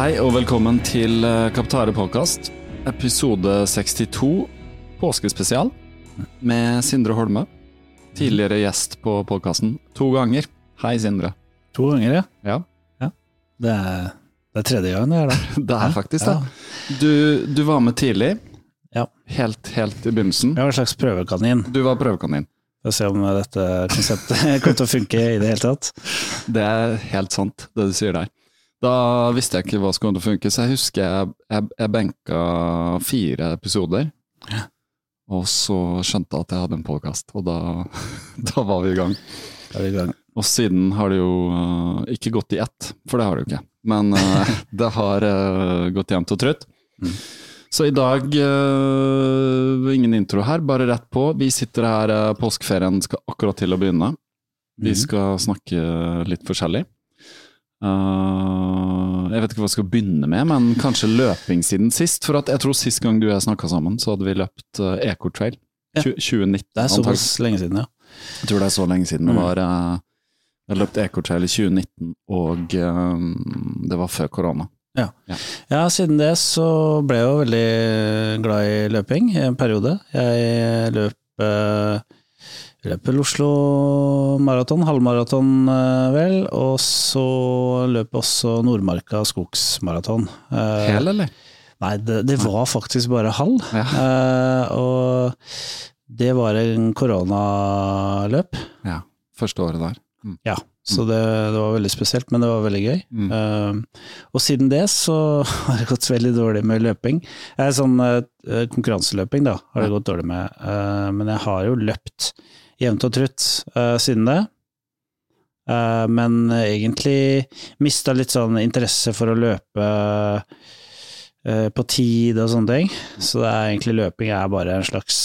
Hei og velkommen til eh, Kaptare podkast, episode 62, påskespesial, med Sindre Holme. Tidligere gjest på podkasten to ganger. Hei, Sindre. To ganger, ja. Ja, Det er, det er tredje gangen jeg er det. det er faktisk det. Du, du var med tidlig, Ja. helt, helt i begynnelsen. Jeg var en slags prøvekanin. Du var prøvekanin. For å se om dette konseptet kommer til å funke i det hele tatt. Det er helt sant, det du sier der. Da visste jeg ikke hva som kom til å funke, så jeg husker jeg, jeg, jeg benka fire episoder. Og så skjønte jeg at jeg hadde en podkast, og da, da var vi i gang. I gang. Og siden har det jo uh, ikke gått i ett, for det har det jo ikke. Men uh, det har uh, gått jevnt og trutt. Så i dag ingen intro her, bare rett på. Vi sitter her, påskeferien skal akkurat til å begynne. Vi skal snakke litt forskjellig. Øh, jeg vet ikke hva jeg skal begynne med, men kanskje løping siden sist. For jeg tror sist gang du og jeg snakka sammen, så hadde vi løpt uh, Ecotrail. Ja. Tju- 2019. Det er såpass lenge siden, ja. Jeg tror det er så lenge siden. Det Mm. var uh, Jeg løpt Ecotrail i 2019, og uh, det var før korona. Ja, siden det så ble jeg jo veldig glad i løping i en periode. Jeg løp eh, løp Oslo maraton, halvmaraton eh, vel, og så løper også Nordmarka skogsmaraton. Eh, Hel, eller? Nei, det, det var faktisk bare halv. Ja. Eh, og det var en koronaløp. ja. Første året der. Ja, så det, det var veldig spesielt, men det var veldig gøy. Mm. Uh, og siden det så har det gått veldig dårlig med løping. Eh, sånn uh, konkurranseløping da, har det gått dårlig med, uh, men jeg har jo løpt jevnt og trutt uh, siden det. Uh, men egentlig mista litt sånn interesse for å løpe eh, på tid og sånne ting. Så det er egentlig løping er bare en slags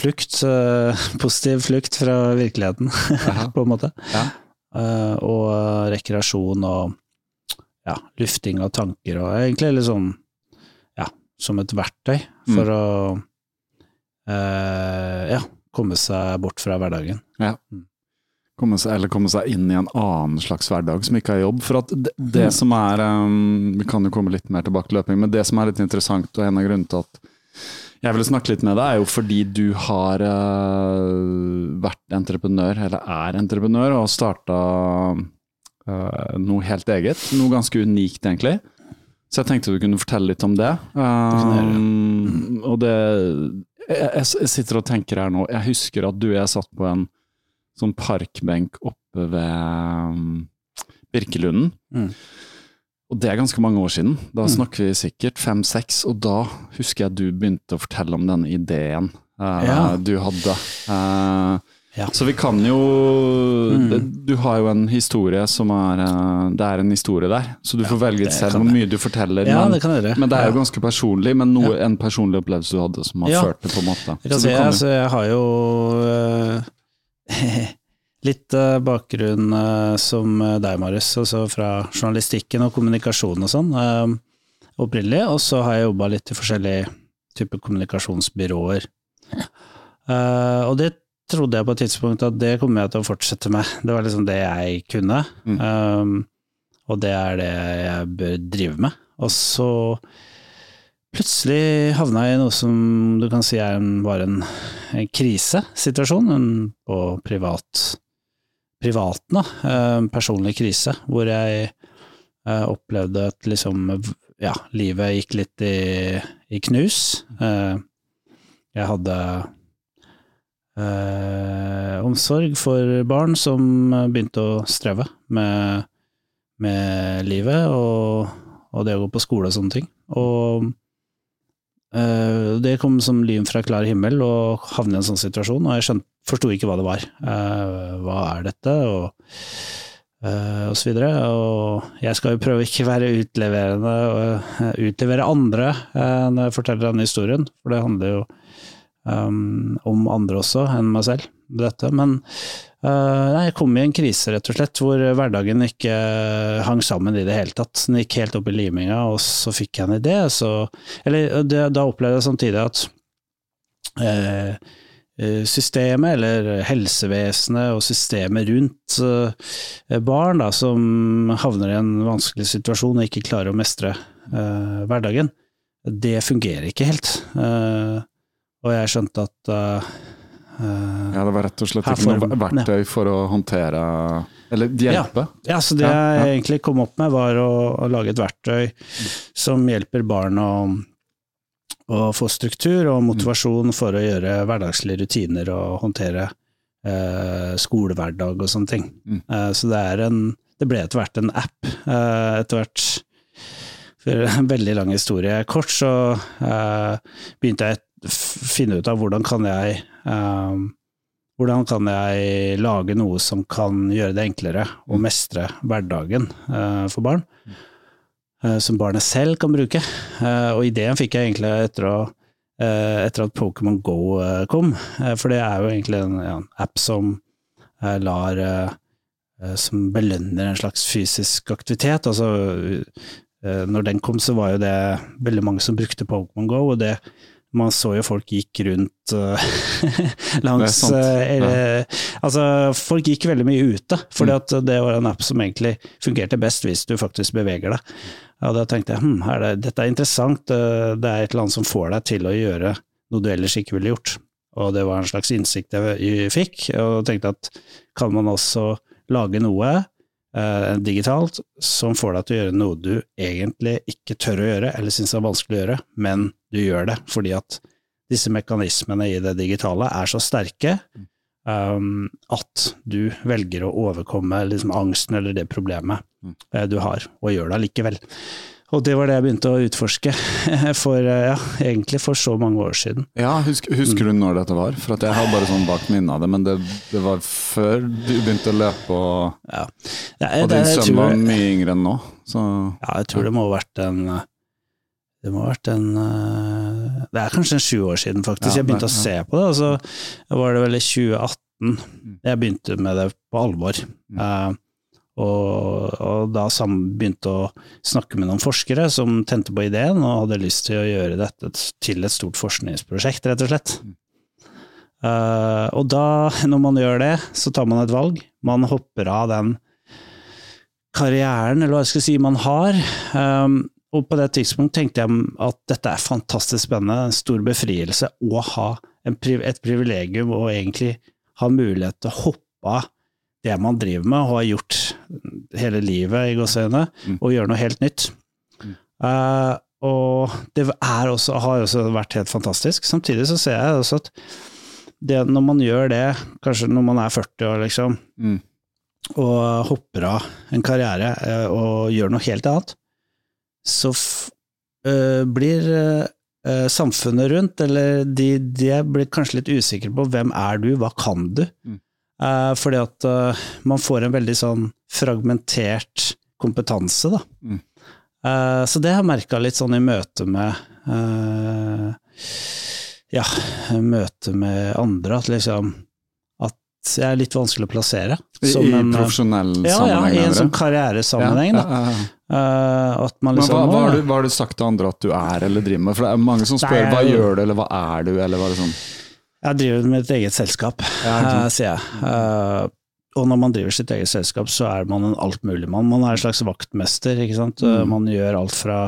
flukt, positiv flukt fra virkeligheten, på en måte. Ja. Og rekreasjon og ja, lufting av tanker og egentlig litt sånn ja, som et verktøy for å Uh, ja, komme seg bort fra hverdagen. Komme seg, eller komme seg inn i en annen slags hverdag som ikke er jobb. For at det, det som er um, Vi kan jo komme litt mer tilbake til løping, men det som er litt interessant, og en av grunnene til at jeg ville snakke litt med deg, er jo fordi du har uh, vært entreprenør, eller er entreprenør, og starta uh, noe helt eget. Noe ganske unikt, egentlig. Så jeg tenkte du kunne fortelle litt om det. Um, og det jeg, jeg sitter og tenker her nå, jeg husker at du og jeg satt på en sånn parkbenk oppe ved um, Birkelunden. Mm. Og det er ganske mange år siden. Da Mm. snakker vi sikkert fem-seks, og da husker jeg du begynte å fortelle om denne ideen uh, Ja. du hadde. Eh, Ja. Så vi kan jo Mm. det, Du har jo en historie som er eh, Det er en historie der, så du får velge selv hvor mye du forteller. Ja, men, det kan men det er jo ganske personlig, men noe, en personlig opplevelse du hadde som har Ja. ført det, på en måte. Jeg jo- altså, jeg har jo uh, litt uh, bakgrunn uh, som deg, Marius, altså fra journalistikken og kommunikasjon og sånn. Opprinnelig, og så har jeg jobba litt i forskjellige typer kommunikasjonsbyråer. Og det trodde jeg på et tidspunkt at det kommer jeg til å fortsette med. Det var liksom det jeg kunne, Mm. um, og det er det jeg bør drive med. Og så plutselig havna jeg i noe som du kan si er en, var en, en krisesituasjon, en, på privat, privaten, da. Eh, En personlig krise, hvor jeg eh, opplevde at liksom ja, livet gikk litt i, i knus. Eh, jeg hadde eh, omsorg for barn som begynte å streve med, med livet og, og det å gå på skole og sånne ting. Og eh, det kom som lyn fra klar himmel å havne i en sånn situasjon, og jeg forsto ikke hva det var. Eh, hva er dette? Og, eh, og så videre. Og jeg skal jo prøve ikke være utleverende og eh, utlevere andre eh, når jeg forteller denne historien, for det handler jo um, om andre også enn meg selv, dette. Men uh, jeg kom i en krise, rett og slett, hvor hverdagen ikke hang sammen i det hele tatt. Den gikk helt opp i liminga, og så fikk jeg en idé, så Eller det, da opplevde jeg samtidig at uh, systemet, eller helsevesenet og systemet rundt eh, barn da, som havner i en vanskelig situasjon og ikke klarer å mestre uh, hverdagen, det fungerer ikke helt. Eh, og jeg skjønte at uh, Ja, det var rett og slett ikke noe verktøy for å håndtere Eller hjelpe. Ja, så det Ja, ja. jeg egentlig kom opp med, var å, å lage et verktøy som hjelper barn å, å få struktur og motivasjon for å gjøre hverdagslige rutiner og håndtere eh, skolehverdag og sånne ting. Mm. Eh, så det er en Det ble etter hvert en app. Eh, etter hvert For en veldig lang historie kort, så uh, begynte jeg f- finne ut av hvordan kan jeg um, hvordan kan jeg lage noe som kan gjøre det enklere å mestre hverdagen uh, for barn, Uh, som barnet selv kan bruke. Uh, og ideen fikk jeg egentlig etter, å, etter at Pokémon Go kom, for det er jo egentlig en, ja, en app som lar som belønner en slags fysisk aktivitet. Altså, når den kom, så var jo det veldig mange som brukte Pokémon Go, og det man så jo folk gikk rundt eh, langs eh, eller, Altså, folk gikk veldig mye ute, fordi mm. det var en app som egentlig fungerte best hvis du faktisk beveger deg. Og da tenkte jeg hm, er det, dette er interessant, eh, det er et eller annet som får deg til å gjøre noe du ellers ikke ville gjort. Og det var en slags innsikt jeg fikk, og tenkte at kan man også lage noe eh, digitalt som får deg til å gjøre noe du egentlig ikke tør å gjøre, eller syns er vanskelig å gjøre, men du gjør det fordi at disse mekanismene i det digitale er så sterke um, at du velger å overkomme liksom, angsten eller det problemet eh, du har, og gjør det allikevel. Og det var det jeg begynte å utforske for, eh, ja, egentlig for så mange år siden. Ja, husk, Husker du når dette var? For at Jeg har bare sånn bak minnet av det, men det, det var før du begynte å løpe, og, Ja. Det, og din jeg sønn var mye yngre enn nå. Så Ja, jeg tror det må ha vært en Det må ha vært en eh, Det er kanskje en sju år siden, faktisk. Ja, jeg begynte det- å se på det, og så var det vel i 2018 jeg begynte med det på alvor. Eh, og, og da sammen begynte å snakke med noen forskere som tente på ideen og hadde lyst til å gjøre dette til et stort forskningsprosjekt, rett og slett. Uh, og da, når man gjør det, så tar man et valg. Man hopper av den karrieren, eller hva jeg skal si, man har. Um, og på det tidspunkt tenkte jeg at dette er fantastisk spennende, en stor befrielse å ha en, et privilegium og egentlig ha mulighet til å hoppe av det man driver med og har gjort hele livet, i gåseøyne, Mm. og gjøre noe helt nytt. Eh, og det er også, har også vært helt fantastisk. Samtidig så ser jeg også at det, når man gjør det, kanskje når man er 40 år, liksom, mm, og hopper av en karriere eh, og gjør noe helt annet, så øh, blir øh, samfunnet rundt, eller de, de blir kanskje litt usikre på hvem er du, hva kan du? Mm. Eh, fordi at øh, man får en veldig sånn fragmentert kompetanse, da. Mm. Eh, så det har jeg merka litt sånn i møte med Ja, møte med andre, at liksom at jeg er litt vanskelig å plassere. I, som i en, eh, profesjonell ja, ja, i en sånn karrieresammenheng. Ja, da. ja, ja. Eh, at man Men liksom hva, hva, har du, hva har du sagt til andre at du er eller driver med? For det er mange som spør Nei, hva gjør du, eller hva er du, eller hva er det sånn? Jeg driver med et eget selskap, Ja, eh, sier jeg. Eh, og når man driver sitt eget selskap, så er man en altmuligmann. Man er en slags vaktmester, ikke sant. Mm. Eh, Man gjør alt fra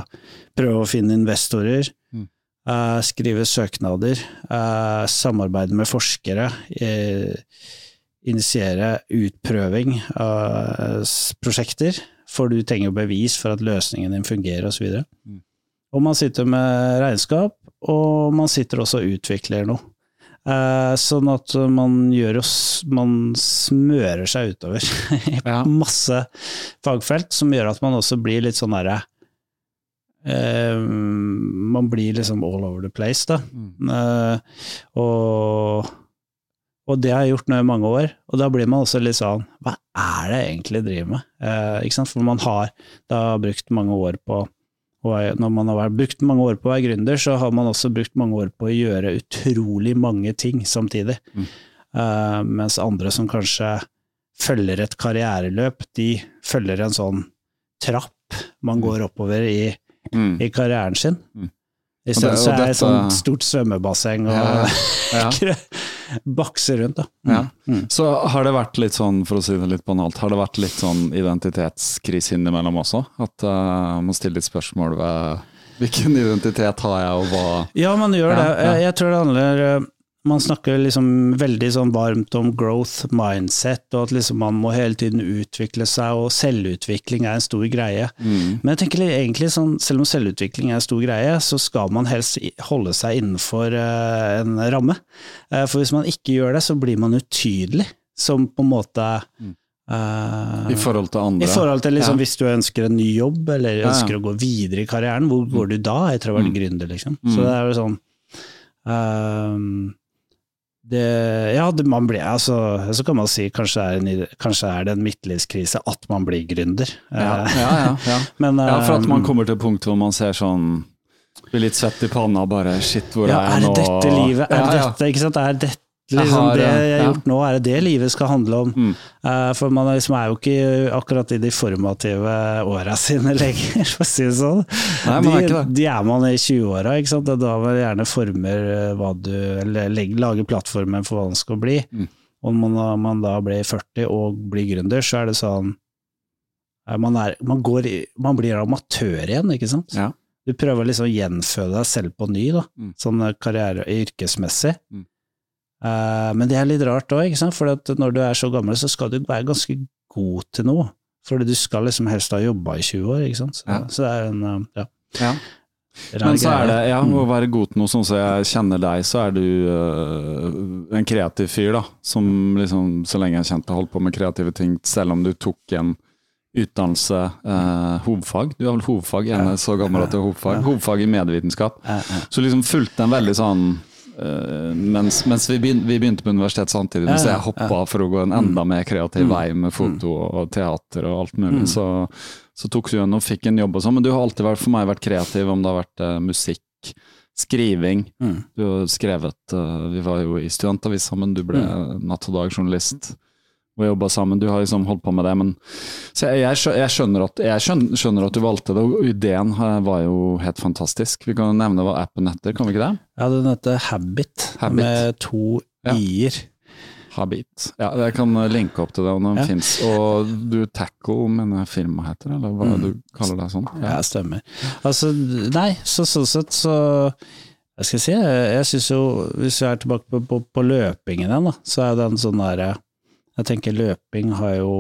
prøve å finne investorer, Mm. skrive søknader, samarbeide med forskere, initiere utprøving av prosjekter, for du trenger jo bevis for at løsningen din fungerer, osv. Mm. Og man sitter med regnskap, og man sitter også og utvikler noe. Eh, sånn at man gjør oss Man smører seg utover i Ja. masse fagfelt, som gjør at man også blir litt sånn derre eh, Man blir liksom all over the place, da. Mm. Eh, og, og det har jeg gjort nå i mange år, og da blir man også litt sånn Hva er det jeg egentlig driver med? Eh? For man har da brukt mange år på og når man har brukt mange år på å være gründer, så har man også brukt mange år på å gjøre utrolig mange ting samtidig. Mm. Uh, mens andre som kanskje følger et karriereløp, de følger en sånn trapp man går oppover i, Mm. i karrieren sin. Mm. I Og stedet så er det et sånt stort svømmebasseng og Ja, ja. bakse rundt, da. Ja. Mm. Så har det vært litt sånn, for å si det litt banalt, har det vært litt sånn identitetskrise innimellom også? At uh, man stiller litt spørsmål ved hvilken identitet har jeg, og hva Ja, man gjør Ja, det. Jeg, jeg tror det handler eh, Man snakker liksom veldig sånn varmt om growth mindset, og at liksom man må hele tiden utvikle seg, og selvutvikling er en stor greie. mm. Men jeg tenker egentlig sånn, selv om selvutvikling er en stor greie, så skal man helst holde seg innenfor uh, en ramme. Uh, for hvis man ikke gjør det, så blir man utydelig, som på en måte uh, I forhold til andre? i forhold til liksom, Ja. hvis du ønsker en ny jobb, eller Ja, ja. ønsker å gå videre i karrieren, hvor går du da etter å ha vært Mm. gründer, liksom? Mm. Så det er jo sånn ehm, det, ja, det, man blir, altså, så kan man si kanskje er, en, kanskje er det en midtlivskrise at man blir gründer. Ja, Eh, ja, ja. Men, ja, for at man ehm, kommer til punktet punkt hvor man ser sånn Blir litt svett i panna bare Shit, hvor er jeg nå? Er dette livet, er dette, ikke sant? Er dette liksom har, det jeg har ja. gjort nå, er det det livet skal handle om? Mm. Eh, for man er liksom er jo ikke akkurat i de formative åra sine lenger, for å si det sånn. Nei, man er de, de er man i 20-åra, ikke sant. Det er da man gjerne former eh, hva du Eller legger, lager plattformen for hva den skal bli. Mm. Og når man, man da blir 40 og blir gründer, så er det sånn eh, man, er, man, går, man blir amatør igjen, ikke sant. Ja. Du prøver liksom å gjenføde deg selv på ny, da. Mm. Sånn eh, karriere yrkesmessig. Mm. Eh, men det er litt rart òg. For at når du er så gammel, så skal du være ganske god til noe. For du skal liksom helst ha jobba i 20 år, ikke sant. Så, Ja. så det er en eh, ja, Ja. Men så er det, ja, Mm. å være god til noe, sånn som jeg kjenner deg, så er du øh, en kreativ fyr, da. Som liksom, så lenge jeg har kjent deg, holdt på med kreative ting, selv om du tok en utdannelse, øh, hovedfag. Du har vel hovedfag, en er så gammel at du har hovedfag. Hovedfag i medievitenskap. Eh. Så liksom fulgte en veldig sånn øh, mens, mens vi, begynte, vi begynte på universitet samtidig, Ja, så ja, jeg hoppa for å gå en enda mer kreativ Mm. vei med foto og teater og alt mulig. Mm. Så, så tok du igjen og fikk en jobb og sånn. Men du har alltid vært, for meg vært kreativ, om det har vært uh, musikk, skriving. Mm. Du har skrevet uh, Vi var jo i studentavis sammen, du ble Natt og Dag-journalist. Og jobba sammen. Du har liksom holdt på med det. Men, så jeg, jeg, jeg, skjønner at, jeg skjønner, skjønner at du valgte det, og ideen var jo helt fantastisk. Vi kan nevne hva appen heter, kan vi ikke det? Ja, den heter Habit, Habit. med to Ja. i-er. Habit. Ja, jeg kan linke opp til det om den Ja. Og du Tackle, mener firmaet heter, eller hva Mm. du kaller det sånn? Ja, stemmer. Altså, nei, så sånn sett så Jeg skal si, jeg, jeg syns jo, hvis vi er tilbake på, på, på løpingen igjen, da, så er den sånn derre Jeg tenker løping har jo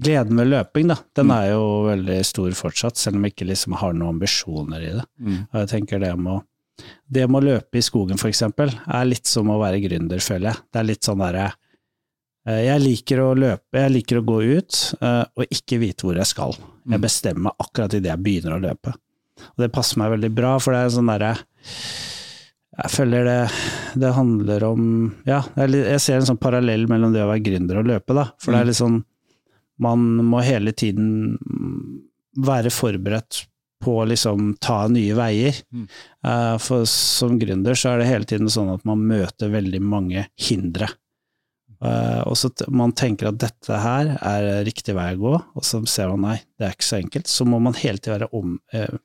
Gleden med løping, da, den Mm. er jo veldig stor fortsatt, selv om jeg ikke liksom har noen ambisjoner i det. Mm. Og jeg tenker det med å det med å løpe i skogen, for eksempel, er litt som å være gründer, føler jeg. Det er litt sånn derre eh, Jeg liker å løpe, jeg liker å gå ut eh, og ikke vite hvor jeg skal. Jeg Mm. bestemmer meg akkurat idet jeg begynner å løpe. Og det passer meg veldig bra, for det er en sånn derre Jeg føler det Det handler om Ja, jeg ser en sånn parallell mellom det å være gründer og løpe, da. For det er litt sånn Man må hele tiden være forberedt på å liksom ta nye veier. Mm. Eh, For som gründer så er det hele tiden sånn at man møter veldig mange hindre. Eh, og så man tenker at dette her er riktig vei å gå, og så ser man nei, det er ikke så enkelt. Så må man hele tiden være om, eh,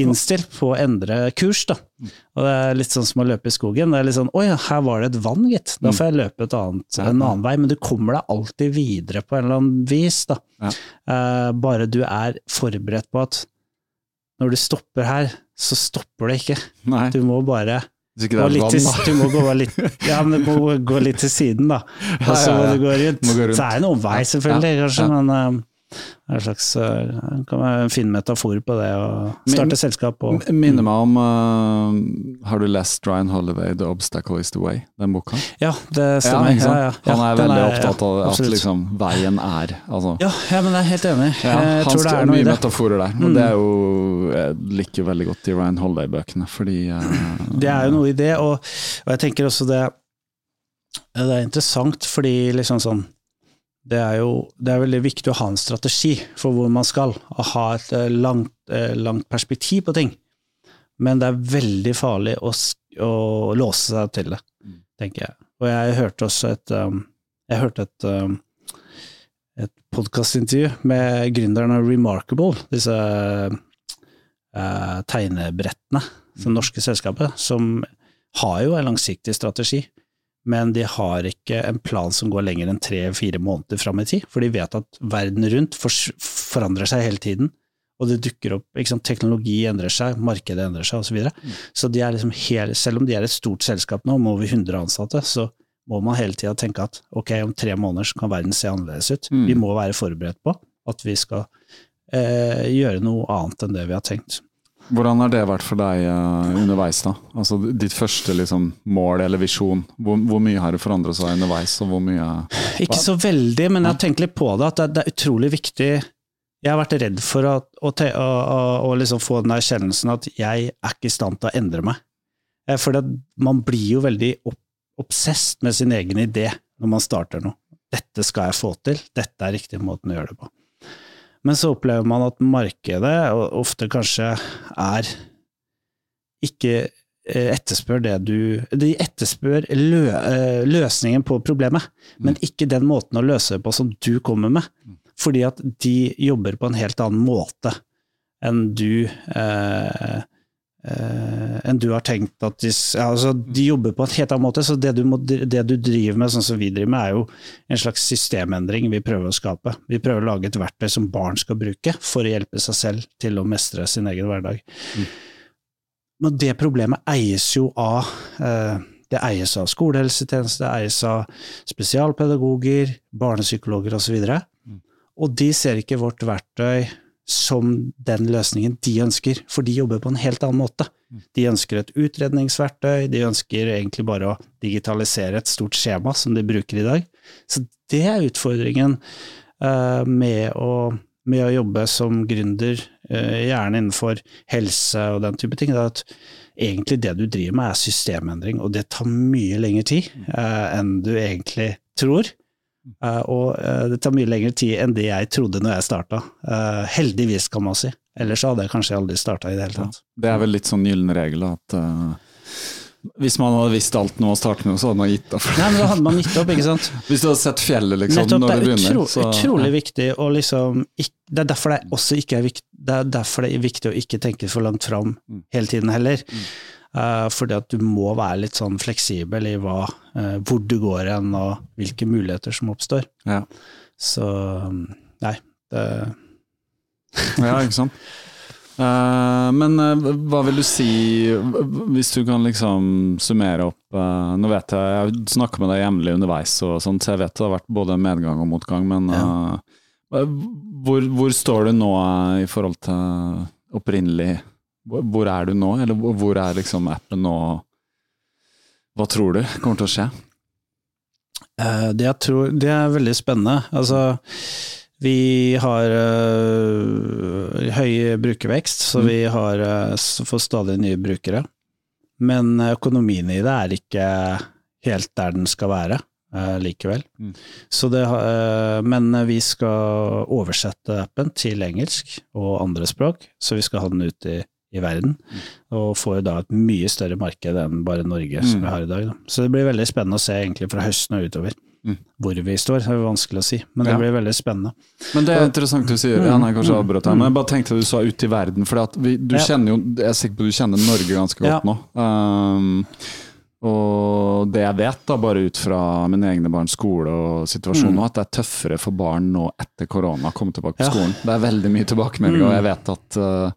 innstilt på å endre kurs, da. Og det er litt sånn som å løpe i skogen. Det er litt sånn Oi, her var det et vann, gitt. Da får jeg løpe et annet, en annen vei. Men du kommer deg alltid videre på en eller annen vis, da. Ja. Eh, bare du er forberedt på at når du stopper her, så stopper det ikke. Nei, Du må bare gå litt til, du må gå litt, ja, men du må gå litt til siden, da. Og så må du gå rundt. Så er det en omvei, selvfølgelig, kanskje, men er en slags eh, kan være en fin metafor på det å starte starte selskap og Minner meg om uh, Har du lest Ryan Holiday, 'The Obstacle Is The Way'? Den boka? Ja, det stemmer. Ja, ja, ja. Han er veldig er, opptatt av at liksom, veien er altså, Ja, men jeg er helt enig. Jeg tror det er noe i det. mye metaforer der. Men Mm. det er jo Jeg liker veldig godt de Ryan Holiday-bøkene, fordi uh, Det er jo noe i det, og, og jeg tenker også det Det er interessant fordi liksom sånn det er jo det er veldig viktig å ha en strategi for hvor man skal, og ha et eh, langt, eh, langt perspektiv på ting. Men det er veldig farlig å, å låse seg til det, tenker jeg. Og jeg hørte også et um, Jeg hørte et, um, et podkastintervju med gründeren av Remarkable, disse eh, tegnebrettene, det norske selskapet, som har jo en langsiktig strategi, men de har ikke en plan som går lenger enn tre-fire måneder fram i tid, for de vet at verden rundt forandrer seg hele tiden, og det dukker opp, sant, teknologi endrer seg, markedet endrer seg osv. Så, videre. så de er liksom hele, selv om de er et stort selskap nå, med over 100 ansatte, så må man hele tida tenke at ok, om tre måneder så kan verden se annerledes ut. Mm. Vi må være forberedt på at vi skal eh, gjøre noe annet enn det vi har tenkt. Hvordan har det vært for deg uh, underveis, da? Altså ditt første liksom, mål eller visjon. Hvor, hvor mye har det forandret seg underveis, og hvor mye Ikke så veldig, men jeg har tenkt litt på det, at det, det er utrolig viktig Jeg har vært redd for å, å, å, å, å liksom få den erkjennelsen at jeg er ikke i stand til å endre meg. Eh, For det, man blir jo veldig opp, obsesst med sin egen idé når man starter noe. Dette skal jeg få til, dette er riktig måten å gjøre det på. Men så opplever man at markedet ofte kanskje er ikke eh, etterspør det du De etterspør lø, eh, løsningen på problemet, men ikke den måten å løse det på som du kommer med. Fordi at de jobber på en helt annen måte enn du eh, enn du har tenkt at de, altså, de jobber på en helt annen måte. Så det du, må, det du driver med, sånn som vi driver med, er jo en slags systemendring vi prøver å skape. Vi prøver å lage et verktøy som barn skal bruke for å hjelpe seg selv til å mestre sin egen hverdag. Men det problemet eies jo av eh, det eies av skolehelsetjeneste, det eies av spesialpedagoger, barnepsykologer osv. Og, så og de ser ikke vårt verktøy som den løsningen de ønsker, for de jobber på en helt annen måte. De ønsker et utredningsverktøy, de ønsker egentlig bare å digitalisere et stort skjema som de bruker i dag. Så det er utfordringen eh, med, å, med å jobbe som gründer, eh, gjerne innenfor helse og den type ting. Det er at egentlig det du driver med er systemendring, og det tar mye lengre tid eh, enn du egentlig tror. Eh, og eh, det tar mye lengre tid enn det jeg trodde når jeg starta. Uh, heldigvis, kan man si. Ellers hadde jeg kanskje aldri starta i det hele tatt. Det er vel litt sånn gyllen regel at uh, hvis man hadde visst alt nå å starte med, så hadde man gitt opp. Nei, men da hadde man gitt opp, ikke sant. Hvis du hadde sett fjellet liksom, Nettopp, når det du er begynner, utro, så utrolig viktig å liksom Det er derfor det også ikke er viktig Det er derfor det er viktig å ikke tenke for langt fram Mm. hele tiden heller. Eh, fordi at du må være litt sånn fleksibel i hva, eh, hvor du går hen og hvilke muligheter som oppstår. Ja. Så nei, det Ja, ikke sant. Eh, men eh, hva vil du si, hvis du kan liksom summere opp eh, Nå vet jeg, jeg snakker med deg jevnlig underveis, og sånt, så jeg vet det har vært både medgang og motgang, men ja. hvor, hvor står du nå eh, i forhold til opprinnelig hvor, er du nå, eller hvor, er liksom appen nå? Hva tror du kommer til å skje? Eh, Det, tror, det er veldig spennende. Altså, vi har øh, høy brukervekst, så Mm. vi har, øh, får stadig nye brukere. Men økonomien i det er ikke helt der den skal være uh, likevel. Mm. Så det, øh, men vi skal oversette appen til engelsk og andre språk, så vi skal ha den ut i, i verden. Og får jo da et mye større marked enn bare Norge, som Mm. vi har i dag. Da. Så det blir veldig spennende å se egentlig fra høsten og utover. Hvor vi står, er vanskelig å si, men det Ja. blir veldig spennende. Men det er interessant du sier. Ja, nei, kanskje jeg avbrøt deg, men jeg bare tenkte du sa ute i verden. For at du Ja. kjenner jo, jeg er sikker på du kjenner Norge ganske godt nå. Um, og det jeg vet, da, bare ut fra mine egne barns skole og situasjon, mm. at det er tøffere for barn nå etter korona å komme tilbake på Mm. Mm. skolen. Det er veldig mye tilbakemeldinger, og jeg vet at uh,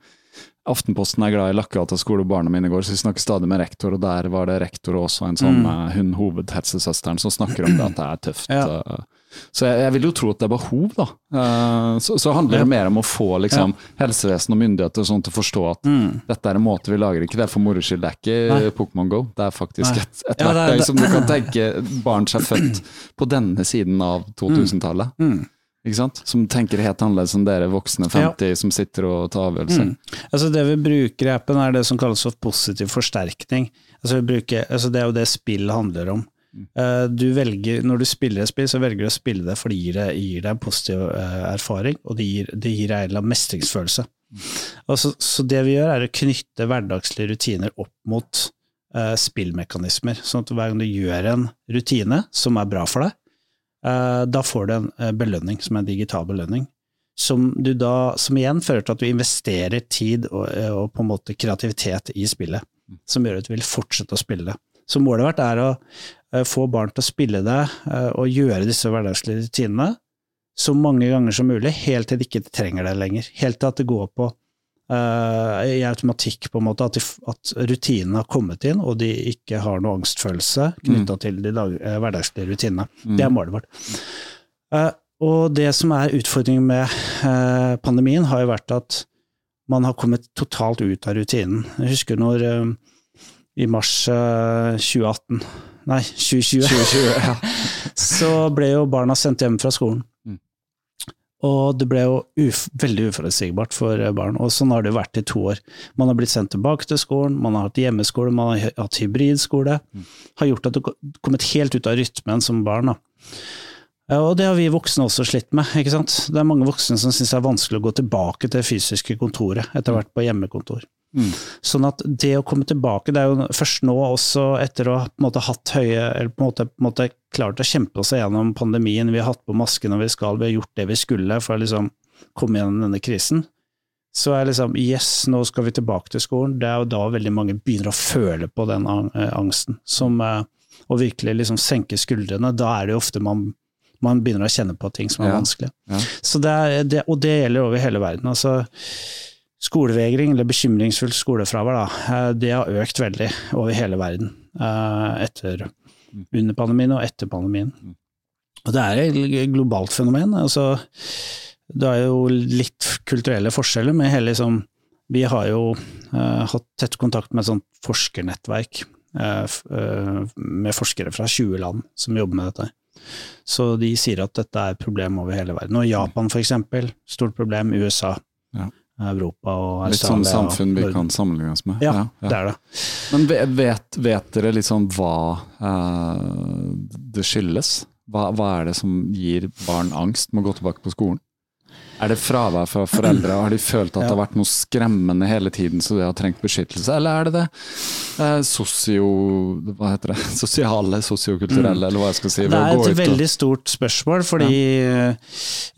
Aftenposten er glad i Lakkegata skole, og barna mine går, så vi snakker stadig med rektor, og der var det rektor og også en sånn mm. hun hovedhelsesøsteren som snakker om det, at det er tøft. Mm. Ja. uh, så jeg, jeg vil jo tro at det er behov, da. Eh, så, så handler det mer om å få liksom, helsevesen og myndigheter sånn til å forstå at dette er en måte vi lager ikke det er for moro skyld. Det er ikke Mm. Pokémon Go. Det er faktisk Nei. et, et Ja, er- verktøy som du kan tenke barn seg født på denne siden av 2000-tallet. Mm. Som tenker helt annerledes enn dere voksne 50 som sitter og tar avgjørelser. Altså Det vi bruker i appen er det som kalles for positiv forsterkning. Altså vi bruker, altså Det er jo det spill handler om. Eh, Du velger, når du spiller et spill, så velger du å spille det fordi det gir deg, en positiv eh, erfaring, og det gir, det gir deg en eller annen mestringsfølelse. Og så, det vi gjør, er å knytte hverdagslige rutiner opp mot uh, spillmekanismer. Sånn at hver gang du gjør en rutine som er bra for deg, da får du en eh, belønning, som er en digital belønning som, da, som igjen fører til at du investerer tid og, eh, og på en måte kreativitet i spillet, som gjør at du vil fortsette å spille. Så målet vårt er å eh, få barn til å spille det eh, og gjøre disse hverdagslige rutinene så mange ganger som mulig, helt til de ikke trenger det lenger. Helt til at det går på eh, i automatikk, på en måte, at, at rutinene har kommet inn, og de ikke har noe angstfølelse knytta til de dag, eh, hverdagslige rutinene. Det er målet vårt. Eh, og det som er utfordringen med eh, pandemien, har jo vært at man har kommet totalt ut av rutinen. Jeg husker når eh, i mars eh, 2018, nei 2020, så ble jo barna sendt hjem fra skolen. Mm. Og det ble jo uf veldig uforutsigbart for eh, barn, og sånn har det vært i to år. Man har blitt sendt tilbake til skolen, man har hatt hjemmeskole, man har hatt hybridskole. Har gjort at du har kommet helt ut av rytmen som barn. da. Og det har vi voksne også slitt med. ikke sant? Det er mange voksne som syns det er vanskelig å gå tilbake til det fysiske kontoret, etter hvert på hjemmekontor. Sånn at det å komme tilbake, det er jo først nå også etter å ha på en måte hatt høye, eller på en måte, på en måte klart å kjempe oss gjennom pandemien, vi har hatt på maske når vi skal, vi har gjort det vi skulle for å liksom komme gjennom denne krisen. Så er liksom yes, nå skal vi tilbake til skolen. Det er jo da veldig mange begynner å føle på den eh, angsten, som, eh, og virkelig liksom senke skuldrene. Da er det jo ofte man, man begynner å kjenne på ting som er Ja. vanskelig. Ja. Så det er, det, og det gjelder over hele verden. altså Skolevegring, eller bekymringsfullt skolefravær, da, eh, det har økt veldig over hele verden eh, etter, under pandemien og etter pandemien. Og det er et globalt fenomen. altså Det er jo litt kulturelle forskjeller, men hele liksom Vi har jo uh, hatt tett kontakt med et sånt forskernettverk uh, eh, med forskere fra 20 land som jobber med dette. Så de sier at dette er et problem over hele verden. Og Japan eksempel, stort problem. USA, Ja. Europa og Litt sånn samfunn vi kan sammenligne oss med. Ja, det er det. Men vet, vet dere liksom hva uh, det skyldes? Hva, hva er det som gir barn angst med å gå tilbake på skolen? Er det fravær fra foreldre? Har de følt at det har vært noe skremmende hele tiden, så de har trengt beskyttelse? Eller er det det eh, sosio... Hva heter det? Sosiale, sosiokulturelle, eller hva jeg skal si? Det er et og- veldig stort spørsmål, fordi ja.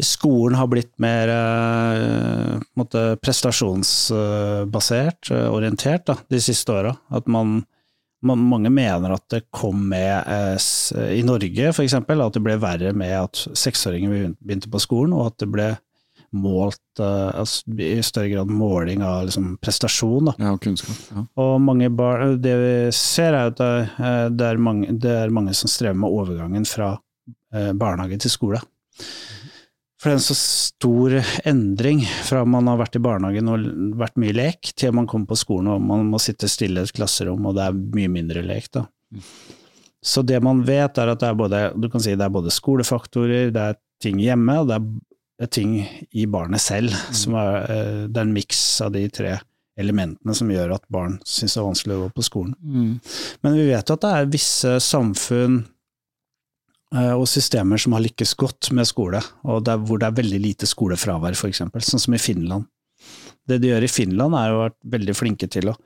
skolen har blitt mer eh, måtte, prestasjonsbasert, eh, orientert, da, de siste åra. At man, man Mange mener at det kom med eh, I Norge, eksempel, at det ble verre med at seksåringer begynte på skolen, og at det ble målt eh, altså, i større grad måling av liksom, prestasjon. da. Ja, og kunnskap. Ja. Og mange barn, det vi ser er at det, eh, er mange, det er mange som strever med overgangen fra eh, barnehage til skole. For det er en så stor endring fra man har vært i barnehagen og vært mye lek, til man kommer på skolen og man må sitte stille i et klasserom og det er mye mindre lek. da. Så det man vet er at det er både, du kan si det er både skolefaktorer, det er ting hjemme, og det er ting i barnet selv. Som er, eh, det er en miks av de tre elementene som gjør at barn syns det er vanskelig å gå på skolen. Men vi vet jo at det er visse samfunn eh, og systemer som har lykkes godt med skole, og der, hvor det er veldig lite skolefravær, f.eks., sånn som i Finland. Det de gjør i Finland, er jo vært veldig flinke til å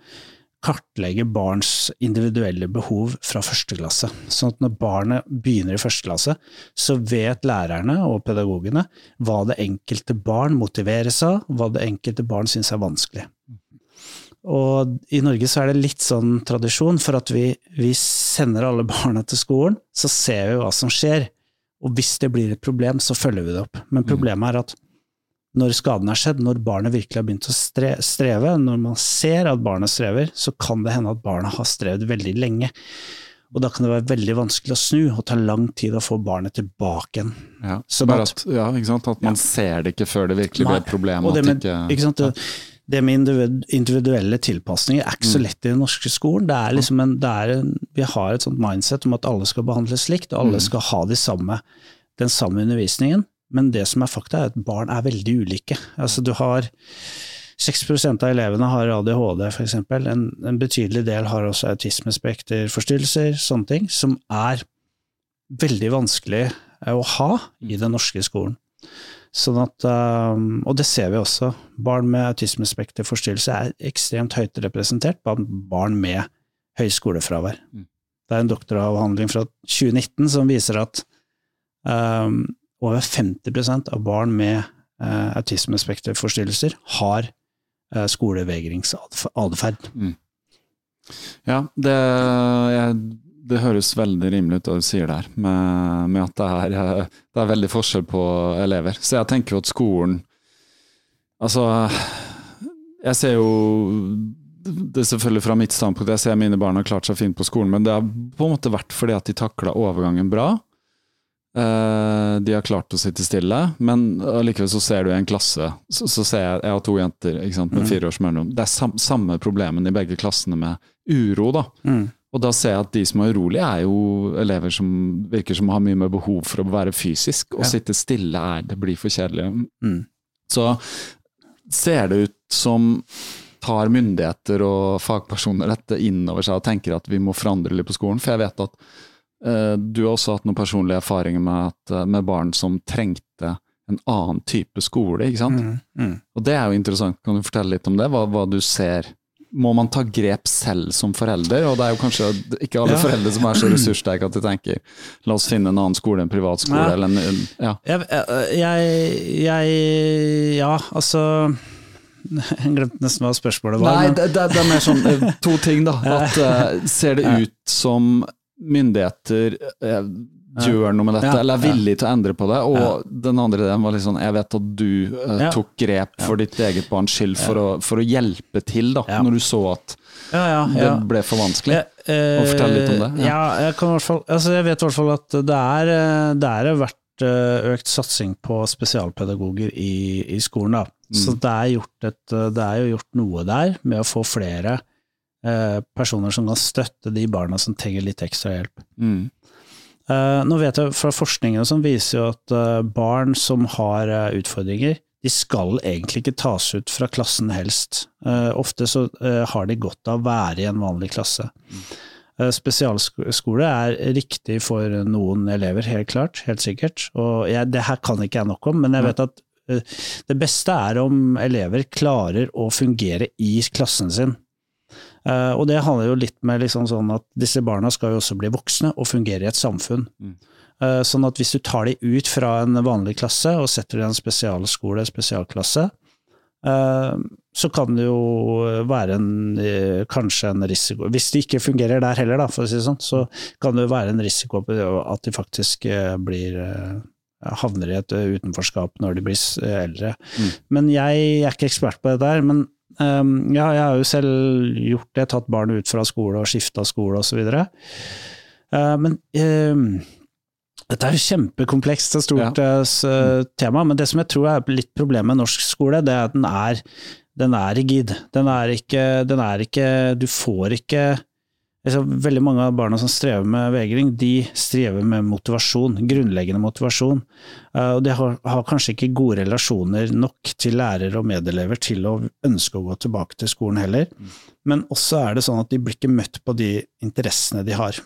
kartlegge barns individuelle behov fra første klasse. Sånn at når barnet begynner i første klasse, så vet lærerne og pedagogene hva det enkelte barn motiveres av, hva det enkelte barn syns er vanskelig. Og i Norge så er det litt sånn tradisjon for at vi, vi sender alle barna til skolen, så ser vi hva som skjer. Og hvis det blir et problem, så følger vi det opp. Men problemet er at når skaden er skjedd, når barnet virkelig har begynt å streve, når man ser at barnet strever, så kan det hende at barnet har strevd veldig lenge. Og da kan det være veldig vanskelig å snu, og ta lang tid å få barnet tilbake igjen. Ja, Sånn bare at- at, ja, at man ser det ikke før det virkelig blir et problem. Og det med, ikke, det, det med individuelle tilpasninger er ikke Mm. så lett i den norske skolen. Det er liksom en, det er en, vi har et sånt mindset om at alle skal behandles likt, og Mm. alle skal ha de samme, den samme undervisningen. Men det som er fakta, er at barn er veldig ulike. Altså du har 6% av elevene har ADHD f.eks. En, en betydelig del har også autismespekterforstyrrelser, sånne ting, som er veldig vanskelig eh, å ha i den norske skolen. Sånn at, um, og det ser vi også. Barn med autismespekterforstyrrelse er ekstremt høyt representert blant barn med høyskolefravær. Mm. Det er en doktoravhandling fra 2019 som viser at um, over 50% av barn med eh, autismespekterforstyrrelser har eh, skolevegringsatferd. Ja, det, jeg, det høres veldig rimelig ut det du sier der, med, med at det er, eh, det er veldig forskjell på elever. Så jeg tenker jo at skolen Altså, jeg ser jo det er selvfølgelig fra mitt standpunkt, jeg ser mine barn har klart seg fint på skolen, men det har på en måte vært fordi at de takla overgangen bra. Eh, de har klart å sitte stille, men allikevel så ser du i en klasse så, så ser jeg, jeg har to jenter sant, med fire års mellomrom. Det er sam, samme problemen i begge klassene med uro, da. Mm. Og da ser jeg at de som er urolige, er jo elever som virker som har mye mer behov for å være fysisk. Å Ja. sitte stille er det blir for kjedelig. Mm. Så ser det ut som tar myndigheter og fagpersoner dette inn over seg og tenker at vi må forandre litt på skolen. For jeg vet at du har også hatt noen personlige erfaringer med, at, eh, med barn som trengte en annen type skole, ikke sant? Mm. Mm. Og det er jo interessant. Kan du fortelle litt om det? Hva, hva du ser? Må man ta grep selv som forelder? Og det er jo kanskje ikke alle Ja. foreldre som er så ressurssterke at de tenker la oss finne en annen skole, en privat skole, Ja. eller en ja. Jeg, jeg, jeg Ja, altså Jeg glemte nesten hva spørsmålet var. Nei, det, det, det er mer sånn eh, to ting, da. At eh, Ser det ut som myndigheter eh, gjør noe med dette, Ja, eller er ja. villige til å endre på det? Og den andre delen var litt sånn Jeg vet at du eh, tok grep for ditt eget barns skyld for, å, for å hjelpe til, da, Ja. når du så at ja, ja, det ble for vanskelig. Eh, Og fortell litt om det, ja. Ja, jeg, kan hvert fall, altså jeg vet i hvert fall at det er, eh, det er vært eh, økt satsing på spesialpedagoger i, i skolen. Da. Mm. Så det er, gjort et, eh, det er jo gjort noe der med å få flere eh, personer som kan støtte de barna som trenger litt ekstra hjelp. Mm. Eh, nå vet jeg fra forskningen som viser jo at eh, barn som har eh, utfordringer, de skal egentlig ikke tas ut fra klassen helst. Eh, ofte så eh, har de godt av å være i en vanlig klasse. Eh, spesialskole er riktig for noen elever, helt klart, helt sikkert. Og jeg, det her kan ikke jeg nok om, men jeg vet at eh, det beste er om elever klarer å fungere i klassen sin. Eh, og det handler jo litt med liksom sånn at disse barna skal jo også bli voksne og fungere i et samfunn. Mm. Eh, sånn at hvis du tar de ut fra en vanlig klasse og setter dem i en spesialskole, spesialklasse, eh, så kan det jo være en, kanskje en risiko Hvis de ikke fungerer der heller, da, for å si det sånn, så kan det jo være en risiko at de faktisk blir havner i et utenforskap når de blir eldre. Mm. Men jeg er ikke ekspert på det der. Men um, ja, jeg har jo selv gjort det, tatt barn ut fra skole og skifta skole osv. Uh, men um, dette er jo kjempekomplekst og stort Ja. uh, tema, men det som jeg tror er litt problemet med norsk skole, det er at den er, den er rigid. Den er ikke, den er ikke Du får ikke Veldig mange av barna som strever med vegring, de strever med motivasjon, grunnleggende motivasjon. Eh, og de har, har kanskje ikke gode relasjoner nok til lærere og medelever til å ønske å gå tilbake til skolen heller. Men også er det sånn at de blir ikke møtt på de interessene de har.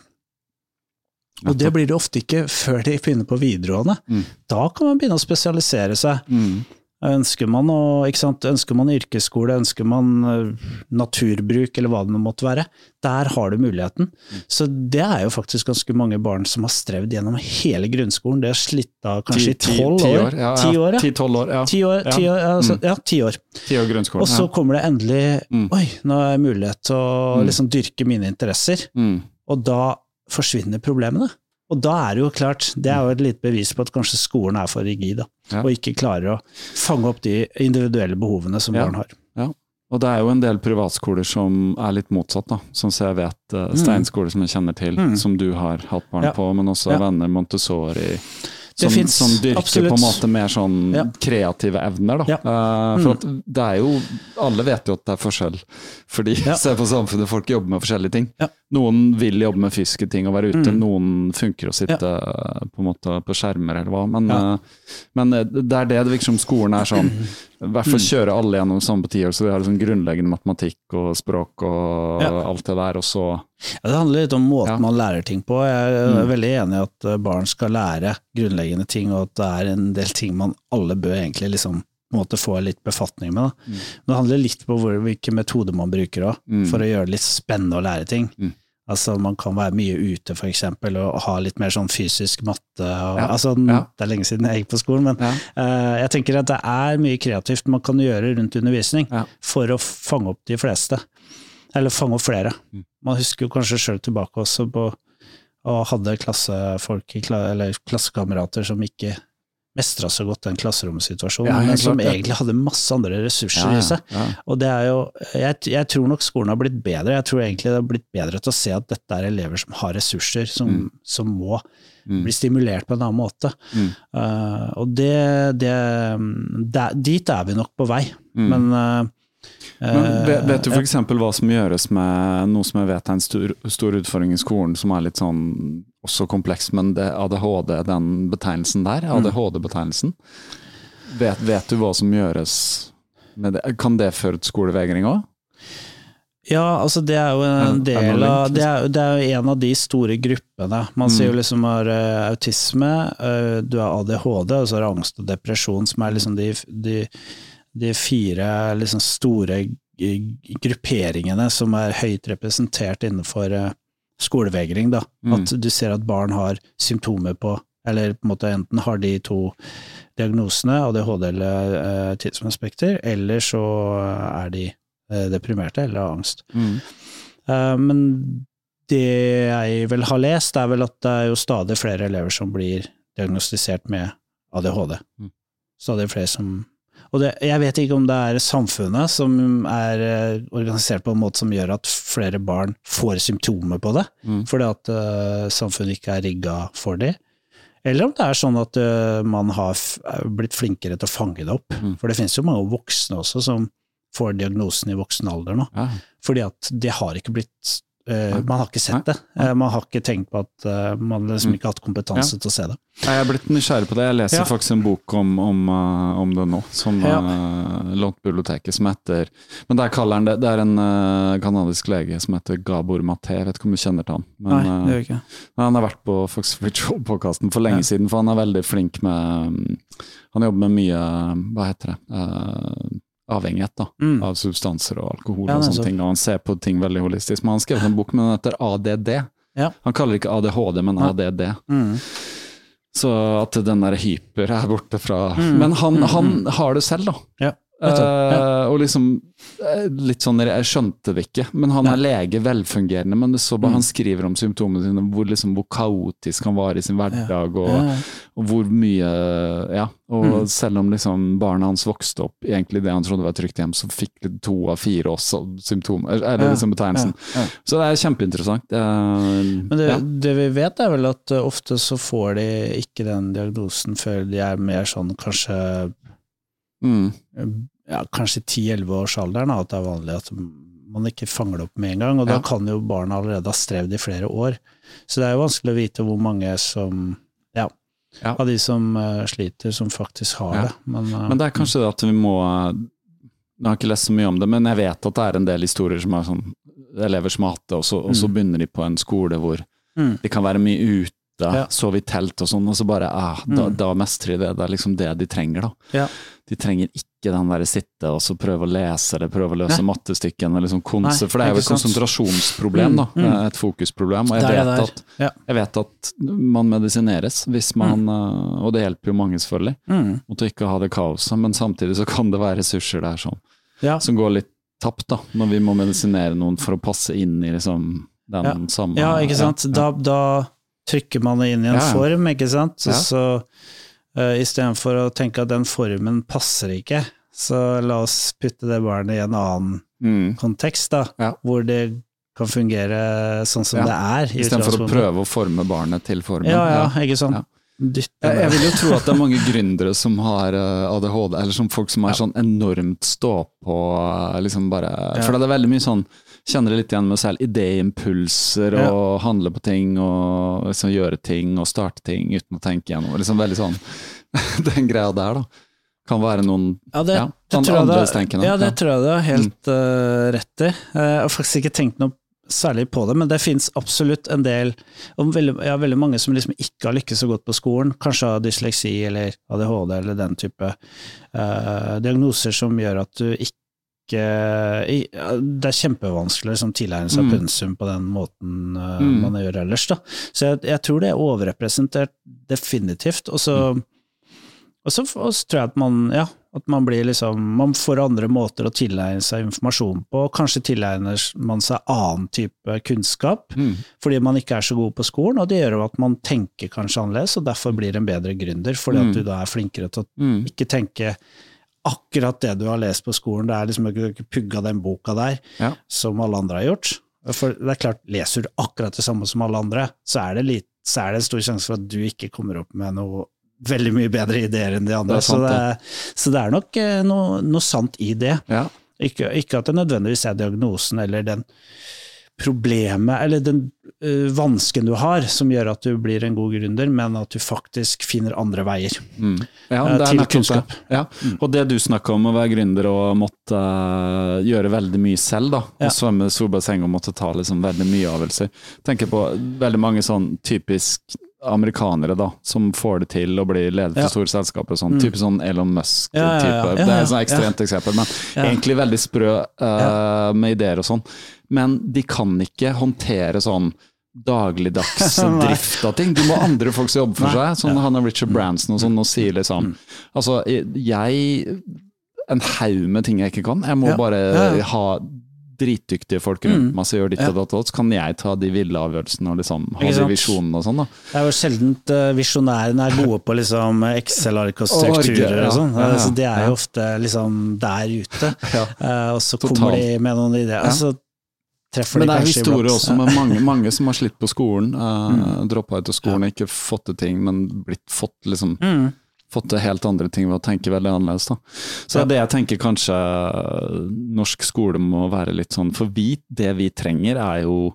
Og det blir det ofte ikke før de begynner på videregående. Mm. Da kan man begynne å spesialisere seg. Mm. Ønsker man, å, ønsker man yrkesskole, ønsker man eh, naturbruk eller hva det måtte være, der har du muligheten. Så det er jo faktisk ganske mange barn som har strevd gjennom hele grunnskolen. Det har slitt av kanskje i tolv år. Ti år, ja. Ti-tolv år, ja. Ti år, ti år, altså, Mm. ja, ti år. Ti år grunnskolen. Og så kommer det endelig Mm. Oi, nå har jeg mulighet til å Mm. liksom dyrke mine interesser. Mm. Og da forsvinner problemene. Og da er det jo klart, det er jo et lite bevis på at kanskje skolen er for rigid, da, Ja. og ikke klarer å fange opp de individuelle behovene som Ja. barn har. Ja. Og det er jo en del privatskoler som er litt motsatt, da. Som jeg vet uh, Steinskole som jeg kjenner til, Mm. som du har hatt barn Ja. på, men også Ja. venner Montessori. Som, finnes, som dyrker absolutt. på en måte mer sånn Ja. kreative evner, da. Ja. Eh, for at det er jo Alle vet jo at det er forskjell. Fordi Ja. se på samfunnet, folk jobber med forskjellige ting. Noen vil jobbe med fysiske ting og være ute, Mm. noen funker å sitte ja. på måte på skjermer eller hva. Men, Ja. eh, men eh, det er det det virker som skolen er sånn. I hvert fall Mm. kjøre alle gjennom samme på så vi har liksom grunnleggende matematikk og språk og Ja. alt det der, og så det handler litt om måten man lærer ting på. Jeg er Mm. veldig enig i at barn skal lære grunnleggende ting, og at det er en del ting man alle bør egentlig liksom måte få litt befatning med. Da. Mm. Men det handler litt på hvor, hvilke metoder man bruker også, Mm. for å gjøre det litt spennende å lære ting. Mm. Altså Man kan være mye ute for eksempel, og ha litt mer sånn fysisk matte. Og, Ja. altså, Ja. Det er lenge siden jeg gikk på skolen, men ja. uh, jeg tenker at det er mye kreativt man kan gjøre rundt undervisning for å fange opp de fleste. Eller fange opp flere. Mm. Man husker jo kanskje sjøl tilbake også på og hadde klassefolk, eller klassekamerater som ikke mestra så godt den klasseromsituasjonen, Ja, men som klart, egentlig hadde masse andre ressurser Ja, i seg. ja. Og det er jo, jeg, jeg tror nok skolen har blitt bedre. Jeg tror egentlig det har blitt bedre til å se at dette er elever som har ressurser, som, Mm. som må Mm. bli stimulert på en annen måte. Mm. Uh, og det, det, der- Dit er vi nok på vei. Mm. Men, uh, Men vet, vet du eh, f.eks. hva som gjøres med noe som jeg vet er en stor, stor utfordring i skolen, som er litt sånn også kompleks, men det ADHD, den betegnelsen der, Mm. ADHD-betegnelsen, vet, vet du hva som gjøres med det? Kan det føre til skolevegring òg? Ja, altså det er jo en del av Det er, det er jo en av de store gruppene. Man sier jo Mm. liksom har eh, autisme, eh, du har ADHD, og så har du angst og depresjon, som er liksom de, de, de fire liksom store grupperingene som er høyt representert innenfor eh, skolevegring. Da. Mm. At du ser at barn har symptomer på eller på en måte enten har de to diagnosene, ADHD eller eh, autismespekter, eller så er de eh, deprimerte eller har angst. Mm. Eh, Men det jeg vel har lest, er vel at det er jo stadig flere elever som blir diagnostisert med ADHD. Mm. Stadig flere som Og det, jeg vet ikke om det er samfunnet som er eh, organisert på en måte som gjør at flere barn får symptomer på det, Mm. fordi at uh, samfunnet ikke er rigga for det. Eller om det er sånn at uh, man har blitt flinkere til å fange det opp. Mm. For det finnes jo mange voksne også som får diagnosen i voksen alder nå. Ja. Fordi at det har ikke blitt. Man har ikke sett det. Eh, man har ikke tenkt på at eh, Man liksom ikke har hatt kompetanse til å se det. Jeg er blitt nysgjerrig på det. Jeg leser Ja. faktisk en bok om, om, eh, om det nå, som Ja. uh, lånt biblioteket, som heter Men der kaller han det Det er en uh, kanadisk lege som heter Gabor Maté, jeg vet ikke om du kjenner til han? Men, Nei, det eh, gjør ikke. han har vært på Fox Show-podkasten for lenge Ja. siden, for han er veldig flink med um, Han jobber med mye Hva heter det? eh, avhengighet da, Mm. av substanser og alkohol Ja, og sånne sånne ting. Og han ser på ting veldig holistisk. Men han skrev en bok, med den heter ADD. Ja. Han kaller det ikke ADHD, men. ADD. Mm. Så at den der hyper er borte fra Mm. Men han, Mm, han har det selv, da. Ja, Eh, og liksom eh, Litt sånn, Jeg skjønte det ikke, men han Ja. er lege, velfungerende. Men det så bare Mm. han skriver om symptomene sine, hvor, liksom, hvor kaotisk han var i sin hverdag. Og, Ja. og hvor mye Ja. Og Mm. selv om liksom barna hans vokste opp egentlig det han trodde var trygt hjem, så fikk to av fire også symptomer. Er det liksom betegnelsen? Så det er kjempeinteressant. Eh, Men det, det vi vet er vel at eh, ofte så får de ikke den diagnosen før de er mer sånn kanskje Mm. ja, kanskje 10-11 års alder da, at det er vanlig at man ikke fanger det opp med en gang. Og Ja. da kan jo barna allerede ha strevd i flere år. Så det er jo vanskelig å vite hvor mange som ja, Ja. av de som uh, sliter, som faktisk har det. Men, uh, Men det er kanskje det at vi må Jeg har ikke lest så mye om det, men jeg vet at det er en del historier som er sånn elever som har hatt det, og så, og så Mm. begynner de på en skole hvor Mm. de kan være mye ute ute, sov i telt og sånn, og så bare ah, da, da mestrer de det. Det er liksom det de trenger, da. Ja. De trenger ikke den der sitte og så prøve å lese det, prøve å løse Nei. mattestykkene, liksom konse, for det er jo et sant. konsentrasjonsproblem, da. Et fokusproblem. Og jeg vet, der. at, Ja. jeg vet at man medisineres hvis man eh, Og det hjelper jo mange, selvfølgelig, Mm. mot å ikke ha det kaoset, men samtidig så kan det være ressurser der som, Ja. som går litt tapt, da, når vi må medisinere noen for å passe inn i liksom den Ja. samme Ja, ikke sant. Ja, Da, da trykker man det inn i en Ja, form, ikke sant. Ja. Så uh, istedenfor å tenke at den formen passer ikke, så la oss putte det barnet i en annen Mm. kontekst, da, Ja. hvor det kan fungere sånn som det er. Istedenfor å prøve å forme barnet til formen. Ja, ja, ikke sant. Jeg, jeg vil jo tro at det er mange gründere som har eh, ADHD, eller som folk som har sånn enormt stå på, eh, liksom bare For det er veldig mye sånn Kjenner det litt igjen med selv. Idéimpulser Ja. og handle på ting og liksom gjøre ting og starte ting uten å tenke gjennom. Liksom veldig sånn Den greia der, da. Kan være noen Ja, det, ja, det sånn jeg annerledestenkende. Ja, det Ja. Mm. tror jeg du har helt eh, rett i. Eh, Jeg har faktisk ikke tenkt noe særlig på det, men det finnes absolutt en del veldig, ja, veldig mange som liksom ikke har lykkes så godt på skolen, kanskje har dysleksi eller ADHD eller den type uh, diagnoser som gjør at du ikke i, ja, Det er kjempevanskelig å liksom, tilegne seg Mm. pensum på den måten uh, Mm. man gjør ellers. Da. Så jeg, jeg tror det er overrepresentert definitivt. Og så Mm. og så, og så tror jeg at man, ja, at man blir liksom Man får andre måter å tilegne seg informasjon på, kanskje tilegner man seg annen type kunnskap Mm. fordi man ikke er så god på skolen, og det gjør jo at man tenker kanskje annerledes, og derfor blir en bedre gründer, fordi Mm. at du da er flinkere til å Mm. ikke tenke akkurat det du har lest på skolen, det er liksom ikke ikke pugga den boka der, Ja. som alle andre har gjort. For det er klart, leser du akkurat det samme som alle andre, så er det, litt, så er det en stor sjanse for at du ikke kommer opp med noe veldig mye bedre ideer enn de andre. Det er sant, så, det, så det er nok eh, noe, noe sant i det. Ja. Ikke, ikke at det nødvendigvis er diagnosen eller den problemet eller den uh, vansken du har som gjør at du blir en god gründer, men at du faktisk finner andre veier. Mm. Ja, det er til kunnskap. Ja. Og det du snakker om å være gründer og måtte uh, gjøre veldig mye selv, da. Ja. Og svømme i solbasseng og måtte ta liksom veldig mye avgjørelser. Tenker på veldig mange sånn typisk amerikanere da, som får det til å bli leder for Ja. store selskaper sånn. Mm. Typisk sånn Elon Musk-type. Ja, ja, Det er et sånn ekstremt eksempel, men egentlig veldig sprø eh, med ideer og sånn. Men de kan ikke håndtere sånn dagligdags drift av ting. Du må ha andre folk som jobber for Nei. seg. Sånn han og Richard Branson og sånn og sier liksom Altså, jeg En haug med ting jeg ikke kan. Jeg må bare ha dritdyktige folk rundt Mm. meg som gjør ditt og datt, så kan jeg ta de ville avgjørelsene og liksom ha de visjonene og sånn, da. Det er jo sjelden uh, visjonærene er gode på liksom Excel-ark og strukturer og sånn. Altså, de er jo ofte liksom der ute. Eh, og så kommer de med noen ideer. Altså, treffer Men de det er historier også med mange, mange som har slitt på skolen. Uh, Mm. Droppa ut av skolen, ikke fått til ting, men blitt fått liksom Mm. Fått til helt andre ting ved å tenke veldig annerledes. Da. Så Ja. det jeg tenker kanskje norsk skole må være litt sånn For vi, det vi trenger er jo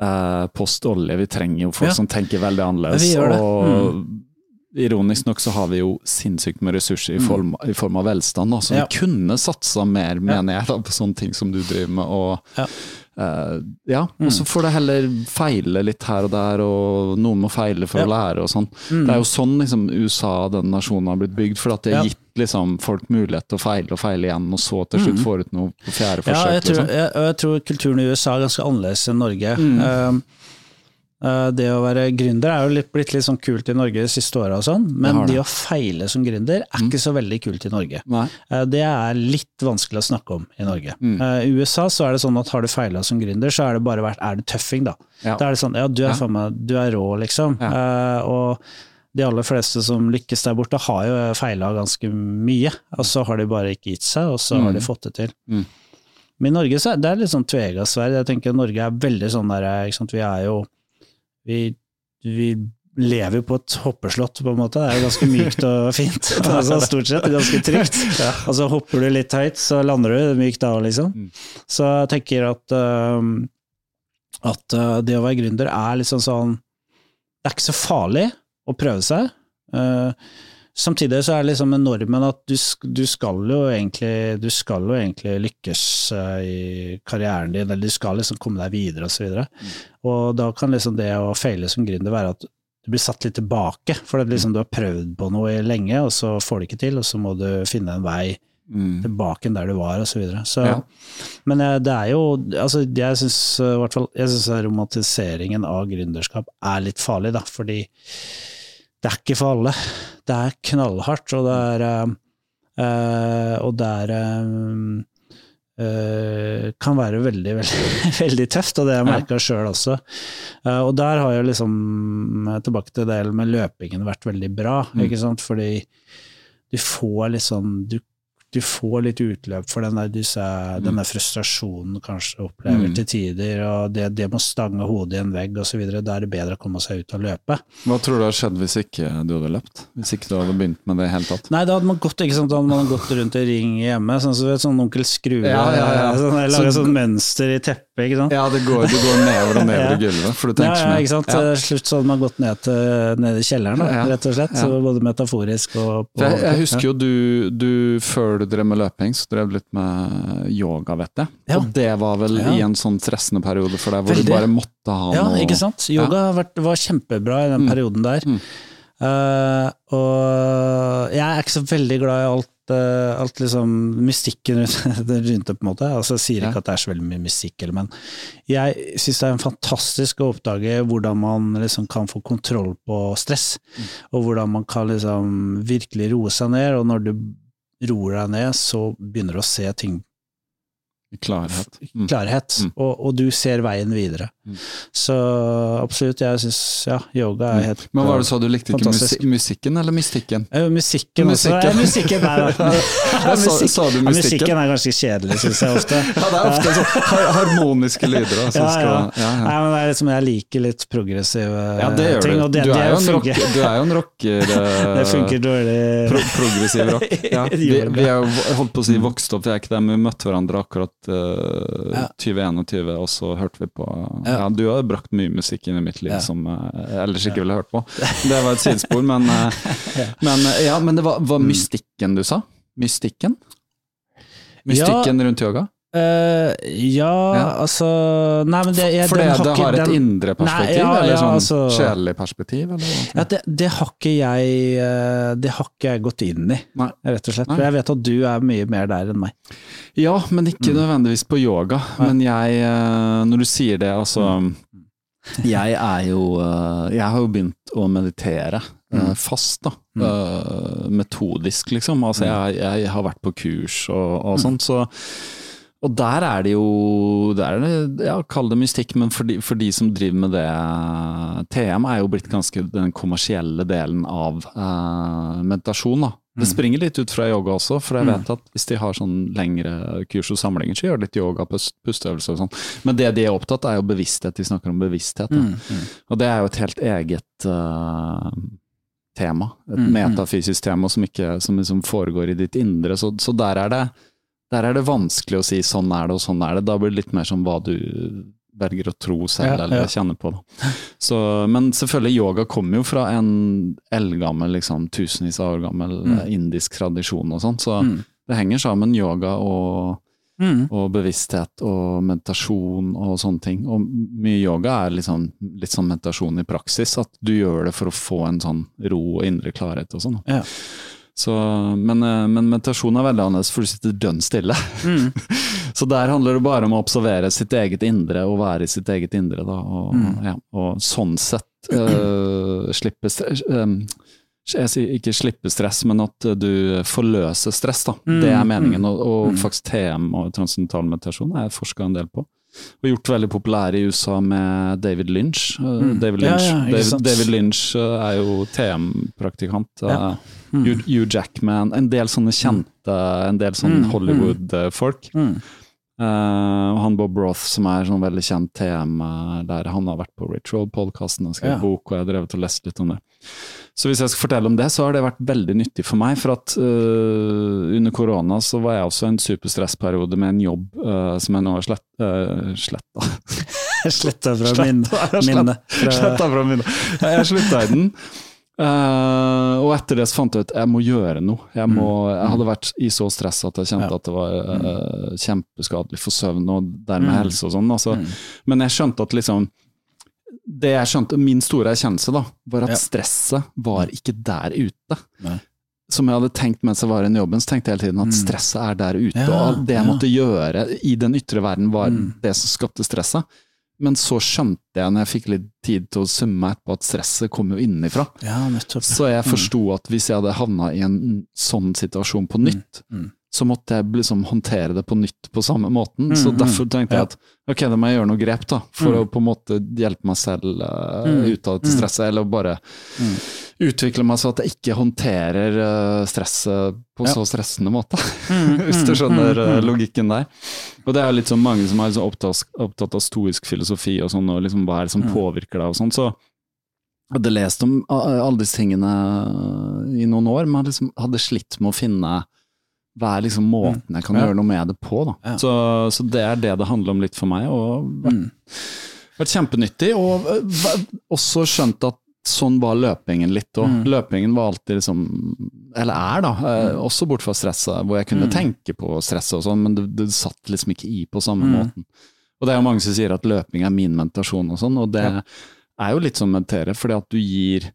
eh, post olje. Vi trenger jo folk Ja. som tenker veldig annerledes. Vi det. Mm. Ironisk nok så har vi jo sinnssykt med ressurser i form, i form av velstand. Da. Så Mm. Ja. vi kunne satsa mer, mener jeg, da, på sånne ting som du driver med. Og, Eh, ja, Mm. og så får det heller feile litt her og der, og noen må feile for Ja. å lære og sånn. Mm. Det er jo sånn liksom, USA, den nasjonen, har blitt bygd. For at det har Ja. gitt liksom, folk mulighet til å feile og feile igjen, og så til slutt får ut noe på fjerde forsøk. Ja, jeg tror, liksom. jeg, jeg tror kulturen i USA er ganske annerledes enn Norge. Mm. Eh, det å være gründer er jo litt, blitt litt sånn kult i Norge de siste åra og sånn, men det. det å feile som gründer er ikke så veldig kult i Norge. Nei. Eh, Det er litt vanskelig å snakke om i Norge. Mm. Eh, I USA så er det sånn at har du feila som gründer, så er det bare vært er det tøffing, da. Ja. Da er det sånn ja, du er, Ja. meg, du er rå, liksom. Ja. Uh, og de aller fleste som lykkes der borte, har jo feila ganske mye, og så har de bare ikke gitt seg, og så har de fått det til. Mm. Men i Norge så er det litt sånn tvega sverd. Jeg tenker Norge er veldig sånn der, vi er jo vi, vi lever jo på et hoppeslott, på en måte. Det er jo ganske mykt og fint. altså Stort sett ganske trygt. Og så hopper du litt høyt, så lander du mykt da, liksom. Mm. Så jeg tenker at, øhm, at øh, det å være gründer er liksom sånn Det er ikke så farlig å prøve seg. Eh, samtidig så er det liksom normen at du, du, skal jo egentlig, du skal jo egentlig lykkes eh, i karrieren din, eller du skal liksom komme deg videre og så videre. Og da kan liksom det å feile som gründer være at du blir satt litt tilbake, for det liksom, du har prøvd på noe lenge, og så får du ikke til, og så må du finne en vei Mm. tilbake der du var, og så videre. Så, Ja. Men eh, det er jo altså, Jeg syns synes romantiseringen av gründerskap er litt farlig, da, fordi det er ikke for alle. Det er knallhardt, og det er eh, Og det er eh, kan være veldig, veldig, veldig tøft, og det har jeg merka sjøl også. Og der har jo liksom, tilbake til det med løpingen, vært veldig bra, ikke sant, fordi du får sånn du, du får litt utløp for den der, disse, mm. denne frustrasjonen kanskje opplever Mm. til tider, og det, det med å stange hodet i en vegg osv. Da er det bedre å komme seg ut og løpe. Hva tror du hadde skjedd hvis ikke du hadde løpt? Hvis ikke du hadde begynt med det i hele tatt? Nei, da hadde man gått, sant, hadde man gått rundt i ring hjemme, sånn som så, sånn onkel Skrue, Ja, ja, ja. sånn, Så- sånn mønster i teppet, ikke sant. Ja, det går, du går nedover og nedover i gulvet, for du Ja, tenker ja, sånn. ikke sant. Ja. Til slutt så hadde man gått ned, til, ned i kjelleren, da, Ja. rett og slett. Så både metaforisk og på, Jeg, jeg husker jo du, du, før du drev med løping, så drev du litt med yoga, vet jeg. Ja. Og det var vel Ja. i en sånn stressende periode for deg, hvor Veldig. du bare måtte ha Ja, noe ikke sant. Yoga har var kjempebra i den Mm. perioden der. Mm. Uh, og jeg er ikke så veldig glad i alt, eh, alt liksom mystikken rundt det på en måte. Altså, jeg sier Ja. ikke at det er så veldig mye mystikk, eller, men jeg syns det er fantastisk å oppdage hvordan man liksom kan få kontroll på stress, Mm. og hvordan man kan liksom virkelig roe seg ned, og når du roer deg ned, så begynner du å se ting klarhet. Mm. klarhet, Mm. og, og du ser veien videre. Mm. Så absolutt, jeg syns ja, yoga er helt Men hva var det sa, du likte ikke musik musikken eller mystikken? Eh, Musikken. Musikken. Også, musikken er, Ja, sa- sa du ja, musikken? musikken er ganske kjedelig, syns jeg ofte. Ja, det er ofte sånn harmoniske lyder. som Ja, ja. ja. Nei, men det er liksom, jeg liker litt progressive ja, det gjør ting. du. det, Du er jo en, rock, du er jo en rocker. eh, Det funker dårlig. Pro progressiv rock. Ja, vi, vi er jo holdt på å si vokst opp, vi er ikke der, men vi møtte hverandre akkurat uh, Ja. 2021, og så hørte vi på Ja. Ja, du har brakt mye musikk inn i mitt liv som eh, jeg ellers ikke ville hørt på. Det var et sidespor, men, eh, men, eh, ja, men det var, var mystikken du sa? Mystikken? Mystikken rundt yoga? Eh, ja, Ja. altså Nei, men det, jeg, For det, ikke- har et den- indre perspektiv, Nei, ja, eller ja, sånn altså- sjelelig perspektiv? Eller? Ja, det, det har ikke jeg eh, Det har ikke jeg gått inn i, Nei. rett og slett. For jeg vet at du er mye mer der enn meg. Ja, men Mm. ikke nødvendigvis på yoga. Men jeg, eh, når du sier det, altså Mm. Jeg er jo Jeg har jo begynt å meditere Mm. fast, da. Eh, Metodisk, liksom. Altså, jeg, jeg har vært på kurs og, og sånt, så og der er det jo der er det, ja, Kall det mystikk, men for de, for de som driver med det TM er jo blitt ganske den kommersielle delen av eh, meditasjon. da. Det springer litt ut fra yoga også, for jeg vet at hvis de har sånn lengre kurs og samlinger, så gjør de litt yoga, pust, pusteøvelser og sånn. Men det de er opptatt av, er jo bevissthet. De snakker om bevissthet. Da. Og det er jo et helt eget uh, tema. Et Mm, mm. metafysisk tema som, ikke, som liksom foregår i ditt indre. Så, så der, er det, der er det vanskelig å si 'sånn er det', og 'sånn er det'. Da blir det litt mer som hva du velger å tro selv, Ja, eller ja. kjenne på. Så, men selvfølgelig, yoga kommer jo fra en eldgammel, liksom, tusenvis av år gammel Mm. eh, indisk tradisjon og sånn, så Mm. det henger sammen, yoga og Mm. og bevissthet og meditasjon og sånne ting. Og mye yoga er liksom, litt sånn meditasjon i praksis, at du gjør det for å få en sånn ro og indre klarhet og sånn. Ja. Så, men, eh, men meditasjon er veldig annerledes, for du sitter dønn stille. Mm. Så der handler det bare om å observere sitt eget indre og være i sitt eget indre. Da, og, Mm. ja, og sånn sett øh, slippe stress øh, jeg sier ikke slippe stress, men at du forløser stress. da. Mm, Det er meningen. mm, Og, og mm. faktisk TM og transcendental meditasjon har jeg forska en del på. Og gjort veldig populær i USA med David Lynch. Mm. David Lynch, ja, ja, David. David Lynch er jo TM-praktikant. Ja. Mm. Hugh, Jackman, en del sånne kjente, en del sånne Mm, Hollywood-folk. Mm. Uh, og han Bob Roth, som er sånn veldig kjent tema der han har vært på Ritual-podkasten og skrevet Ja. bok, og jeg har drevet og lest litt om det. Så hvis jeg skal fortelle om det, så har det vært veldig nyttig for meg. For at uh, under korona så var jeg også i en superstressperiode med en jobb uh, som jeg nå har slett, sletta. Sletta fra minnet. Sletta fra minnet. Jeg slutta i den. Eh, og etter det så fant jeg ut jeg må gjøre noe. Jeg, må, jeg hadde vært i så stress at jeg kjente Mm. Ja. at det var uh, kjempeskadelig for søvn og dermed Mm. helse og sånn. Altså. Mm. Men jeg skjønte at liksom det jeg skjønte, min store erkjennelse da, var at Ja. stresset var ikke der ute. Nei. Som jeg hadde tenkt mens jeg var i jobben, så tenkte jeg hele tiden at stresset er der ute. Ja, og det jeg måtte gjøre i den ytre verden, var Mm. det som skapte stresset. Men så skjønte jeg, når jeg fikk litt tid til å summe meg etterpå, at stresset kom jo innenfra. Ja. Så jeg forsto at hvis jeg hadde havna i en sånn situasjon på nytt, mm. så måtte jeg liksom håndtere det på nytt på samme måten. Så Mm, derfor tenkte jeg at ok, da må jeg gjøre noe grep, da, for Mm. å på en måte hjelpe meg selv Mm, ut av dette mm. stresset, eller bare utvikle meg så at jeg ikke håndterer eh, stresset på Ja. så stressende måte. Mm, hvis du mm, skjønner mm, eh, mm. logikken der. Og det er litt sånn mange som er liksom opptatt, opptatt av stoisk filosofi og sånn, og liksom hva er det som Mm. påvirker deg og sånn, så jeg hadde lest om uh, alle disse tingene i noen år, men liksom hadde slitt med å finne hva er liksom måten jeg kan Mm. Ja. gjøre noe med det på. Ja. Så, så det er det det handler om litt for meg, og vært, Mm. kjempenyttig. Og også skjønt at sånn var løpingen litt òg. Mm. Løpingen var alltid liksom Eller er, da. eh, Også bort fra stresset, hvor jeg kunne Mm. tenke på stresset og sånn, men det, det satt liksom ikke i på samme Mm. måten. Og det er jo mange som sier at løping er min meditasjon og sånn, og det Ja. er jo litt som å meditere, fordi at du gir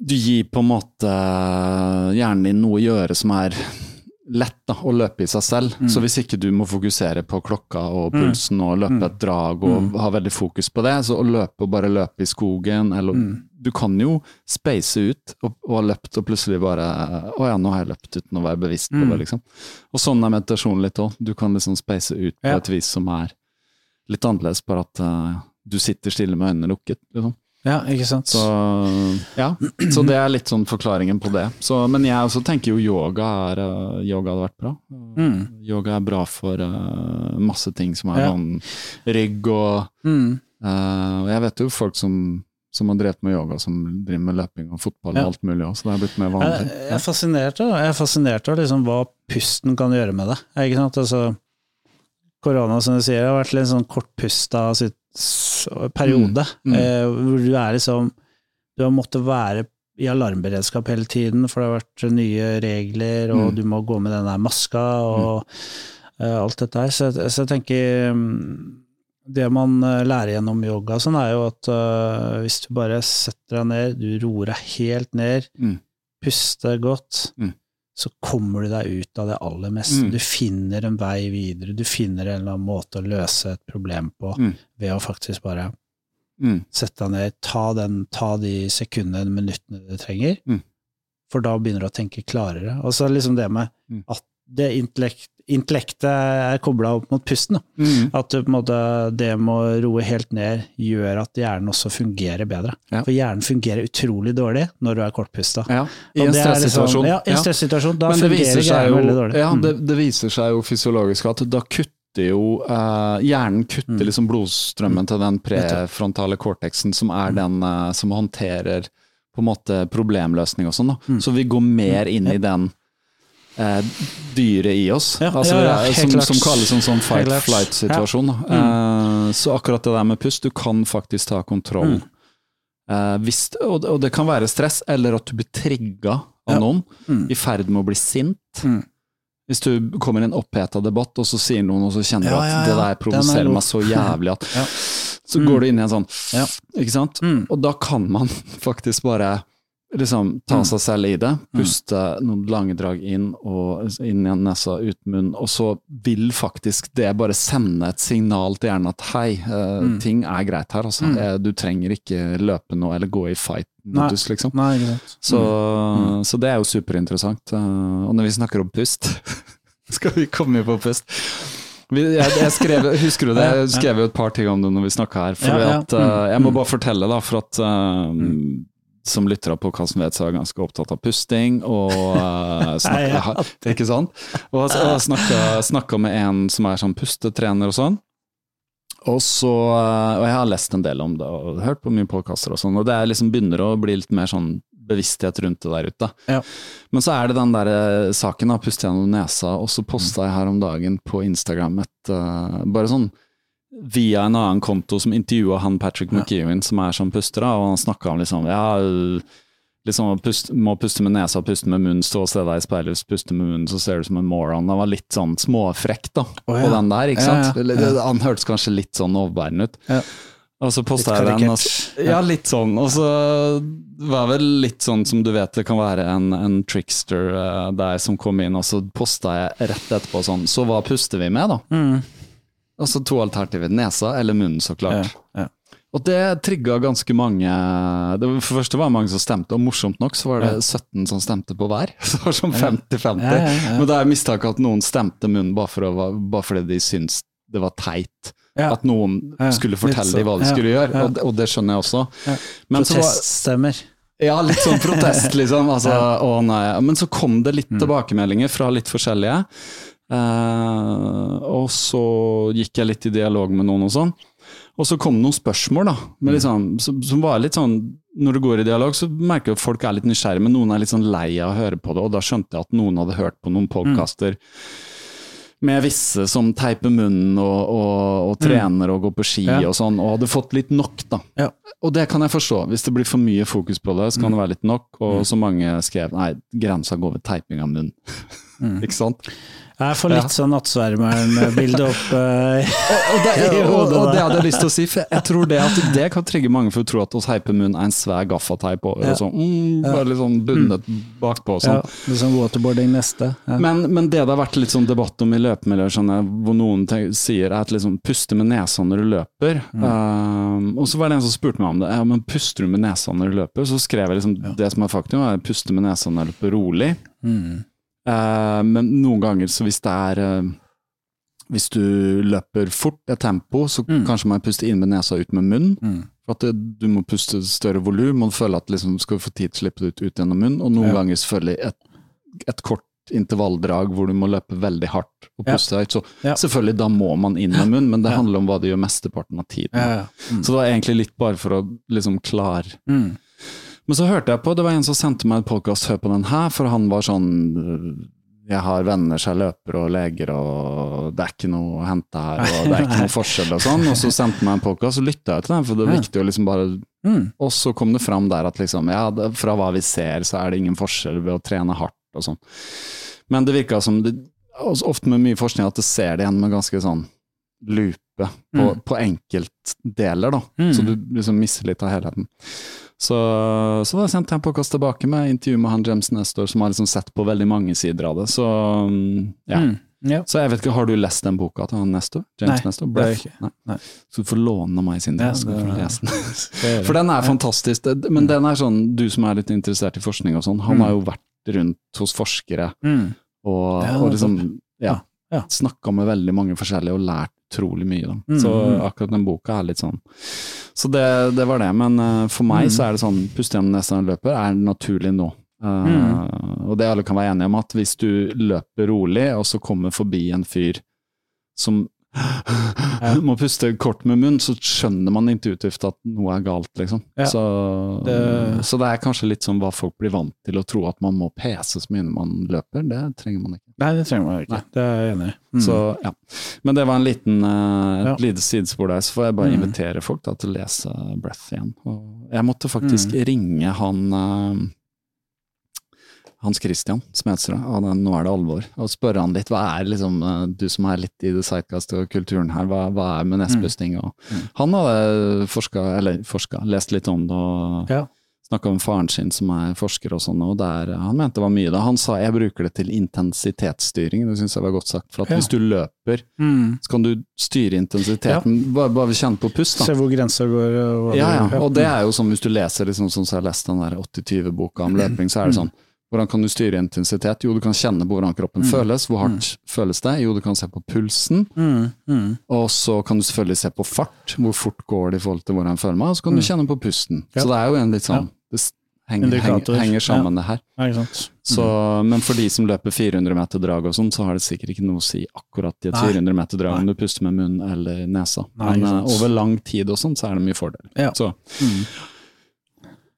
Du gir på en måte hjernen din noe å gjøre som er lett da, å løpe i seg selv. Mm. Så hvis ikke du må fokusere på klokka og Mm. pulsen og løpe Mm. et drag og Mm. ha veldig fokus på det, så å løpe og bare løpe i skogen, eller Mm. du kan jo space ut og, og ha løpt og plutselig bare Å ja, nå har jeg løpt uten å være bevisst på Mm. det, liksom. Og sånn er meditasjon litt òg. Du kan liksom space ut på Ja. et vis som er litt annerledes, bare at uh, du sitter stille med øynene lukket, liksom. Ja, ikke sant. Så ja, så det er litt sånn forklaringen på det. Så, men jeg også tenker jo yoga er eh, Yoga hadde vært bra. Mm. Yoga er bra for uh, masse ting som er Ja. sånn rygg og Mm. uh, jeg vet jo folk som, som har drevet med yoga, som driver med løping og fotball Ja. og alt mulig òg, så det er blitt mer vanlig. jeg er fascinert av, jeg er fascinert av liksom hva pusten kan gjøre med det. Ikke sant? Altså, korona, som du sier, har vært litt sånn kortpusta sitt periode, Mm, mm. Eh, hvor du er liksom Du har måttet være i alarmberedskap hele tiden, for det har vært nye regler, og Mm. du må gå med den der maska og eh, alt dette her. Så, så jeg tenker mm, det man eh, lærer gjennom yoga sånn, er jo at uh, hvis du bare setter deg ned, du roer deg helt ned, Mm. puster godt, Mm. Så kommer du deg ut av det aller meste. Mm. Du finner en vei videre, du finner en eller annen måte å løse et problem på Mm. ved å faktisk bare Mm. sette deg ned, ta, den, ta de sekundene, minuttene du trenger, Mm. for da begynner du å tenke klarere. Og så liksom det med Mm. at det intellekt, intellektet er kobla opp mot pusten. Mm. At måte, det med å roe helt ned gjør at hjernen også fungerer bedre. Ja. For hjernen fungerer utrolig dårlig når du er kortpusta. Ja, I en stressituasjon. liksom- Ja, i en stressituasjon. Da fungerer hjernen veldig dårlig. ja, Mm. det, det viser seg jo fysiologisk at da kutter jo eh, Hjernen kutter Mm. liksom blodstrømmen til den prefrontale cortexen, som er den eh, som håndterer på en måte problemløsning og sånn. Mm. Så vi går mer inn i den eh, dyret i oss, Ja, altså, ja, ja, som, klart. som kalles en sånn fight-flight-situasjon. Ja. Eh, så akkurat det der med pust, du kan faktisk ta kontroll. Mm. Eh, hvis, og, og det kan være stress, eller at du blir trigga av Ja. noen, Mm. i ferd med å bli sint. Mm. Hvis du kommer i en oppheta debatt, og så sier noen, og så kjenner du Ja, at ja, at det der er provoserer meg så jævlig at Ja. Så Mm. går du inn i en sånn Ja. Ikke sant? Mm. Og da kan man faktisk bare liksom ta Mm. seg selv i det, puste noen lange drag inn og inn i nesa, ut munn. og så vil faktisk det bare sende et signal til hjernen at hei, uh, Mm. ting er greit her, altså. Mm. Eh, Du trenger ikke løpe nå eller gå i fight-modus, liksom. Nei, ikke sant. Så, Mm. så det er jo superinteressant. Uh, Og når vi snakker om pust Skal vi komme på pust? Jeg, jeg skrev, husker du det? Jeg skrev jo et par ting om det når vi snakka her. For Ja, ja. at, uh, jeg må Mm. bare fortelle, da, for at som lytter av podkasten vet, så er jeg ganske opptatt av pusting. Og uh, snakker. Ikke sant? Og jeg snakka med en som er sånn pustetrener og sånn. Og så, eh, og jeg har lest en del om det og hørt på mye podkaster og sånn, og det liksom begynner å bli litt mer sånn bevissthet rundt det der ute. Ja. Men så er det den der eh, saken, da, puste gjennom nesa, og så posta jeg her om dagen på Instagram et uh, Bare sånn via en annen konto som intervjua han Patrick Ja. McEwen, som er sånn puster, da, og han snakka om liksom Ja, liksom pust, må puste med nesa, puste med munnen, stå og se deg i speilet, puste med munnen, så ser du som en moron. Han var litt sånn småfrekk da, oh, ja. på den der, ikke Ja, sant? ja, ja. Han hørtes kanskje litt sånn overbærende ut. Ja. Og så posta jeg den. Og ja, litt sånn. Og så var det vel litt sånn som du vet det kan være en, en trickster uh, der som kom inn, og så posta jeg rett etterpå sånn Så hva puster vi med, da? Mm. Og så to alternativer. Nesa eller munnen, så klart. Ja, ja. Og det trigga ganske mange det var, For det første var det mange som stemte, og morsomt nok så var det 17 som stemte på hver. Så det var sånn 50-50. Ja, ja, ja. Men da er mistanken at noen stemte munnen bare, for å, bare fordi de syntes det var teit. Ja. At noen Ja, skulle fortelle dem hva de Ja, skulle gjøre, ja. og, det, og det skjønner jeg også. Ja. Men så var, ja, litt sånn protest, liksom. Altså, å nei. Men så kom det Mm. litt tilbakemeldinger fra litt forskjellige. Eh, og så gikk jeg litt i dialog med noen og sånn. Og så kom det noen spørsmål, da. Litt sånn, som, var litt sånn Når du går i dialog, så merker du at folk er litt nysgjerrige, men noen er litt sånn lei av å høre på det. Og da skjønte jeg at noen hadde hørt på noen podkaster med visse som teiper munnen og, og, og trener og går på ski Ja. og sånn, og hadde fått litt nok, da. Ja. Og det kan jeg forstå. Hvis det blir for mye fokus på det, så kan det være litt nok. Og så mange skrev nei, grensa går ved teiping av munnen. Ikke sant? Jeg får litt sånn nattsvermeren-bilde opp uh, Og det, og, hodet og det hadde jeg lyst til å si, for jeg tror det at det kan trigge mange for å tro at hos heiper munn er en svær gaffateip over, Ja. og sånn, mm, bare litt sånn bundet bakpå og Ja, sånn. litt sånn waterboarding neste. Ja. Men, men det det har vært litt sånn debatt om i løpemiljøer, sånn, hvor noen sier er at liksom puste med nesa når du løper. Um, og så var det en som spurte meg om det. Ja, men puster du med nesa når du løper? Så skrev jeg liksom det som er faktum, er puste med nesa når du løper rolig. Mm. Eh, men noen ganger, så hvis det er uh, Hvis du løper fort, et tempo, så Mm. kanskje man puster inn med nesa og ut med munnen. Mm. For at det, du må puste større volum, og føle at liksom, skal du få tid til å slippe det ut, ut gjennom munnen. Og noen Ja. ganger selvfølgelig et, et kort intervalldrag hvor du må løpe veldig hardt og Ja. puste høyt. Så Ja. selvfølgelig, da må man inn med munnen, men det Ja. handler om hva du gjør mesteparten av tiden. Ja, ja. Mm. Så det var egentlig litt bare for å liksom klare Mm. Men så hørte jeg på, det var en som sendte meg en podkast, hør på den her, for han var sånn øh, Jeg har venner som er løpere og leger, og det er ikke noe å hente her, og det er ikke noe forskjell og sånn. Og så sendte meg en podkast, så lytta jeg til den, for det er viktig å liksom bare Mm. Og så kom det fram der at liksom, ja, fra hva vi ser, så er det ingen forskjell ved å trene hardt og sånn. Men det virka som, det, ofte med mye forskning, at det ser det igjen med ganske sånn lupe på, Mm. på enkeltdeler, da. Mm. Så du liksom mister litt av helheten. Så, så sendte jeg en podkast tilbake med intervju med han James Nestor, som har liksom sett på veldig mange sider av det. Så mm, ja. Mm. ja. Så jeg vet ikke, Har du lest den boka til han Nestor? James Nei, Nestor? det har jeg ikke. Nei. Så du får låne meg sin Ja, del, så skal du lese den. Skal jeg gjøre. For den er fantastisk. Men Men den er sånn, du som er litt interessert i forskning og sånn, han Mm. har jo vært rundt hos forskere Mm. og, Ja, og liksom ja, Ja. snakka med veldig mange forskjellige og lært utrolig mye. Da. Mm, Så mm. akkurat den boka er litt sånn Så det, det var det. Men uh, for meg Mm. så er det sånn puste gjennom nesa når du løper, er naturlig nå. Uh. Og det alle kan være enige om, at hvis du løper rolig, og så kommer forbi en fyr som må puste kort med munn, så skjønner man intuitivt at noe er galt, liksom. Ja. Så, Det- så det er kanskje litt sånn hva folk blir vant til å tro at man må pese så mye når man løper. Det trenger man ikke. Nei, det trenger man ikke. Nei. Det er jeg enig i. Mm. Så, ja. Men det var en liten, uh, et Ja. lite sidespor der, så får jeg bare Mm. invitere folk da, til å lese Breath igjen. Og jeg måtte faktisk Mm. ringe han uh, Hans Christian Smedsrud, og den, nå er det alvor, og spørre han litt hva er liksom, eh, du som er litt i det sightcast og kulturen her, hva, hva er med nespusting? Og Mm. Han hadde forska, eller forska, lest litt om det og Ja. Snakka med faren sin som er forsker og sånn, og der, han mente det var mye da. Han sa jeg bruker det til intensitetsstyring, det syns jeg var godt sagt. For at Ja. hvis du løper, Mm. så kan du styre intensiteten, bare, bare kjenne på pust. Da. Se hvor grensa går. og Ja, ja, og det er jo sånn hvis du leser liksom, sånn som jeg har lest den der 80-20-boka om løping, så er det sånn hvordan kan du styre intensitet? Jo, du kan kjenne på hvordan kroppen føles. Hvor hardt føles det? Jo, du kan se på pulsen. Mm. Mm. Og så kan du selvfølgelig se på fart. Hvor fort går det i forhold til hvordan jeg føler meg? Og så kan du kjenne på pusten. Ja. Så det er jo en litt sånn Ja. Det henger, henger, henger sammen, det her. Ja. Så, Men for de som løper 400 meter drag og sånn, så har det sikkert ikke noe å si akkurat i et 400 meter drag om du puster med munnen eller nesa. Nei, Men eh, over lang tid og sånn, så er det mye fordel. Ja. Så, Mm.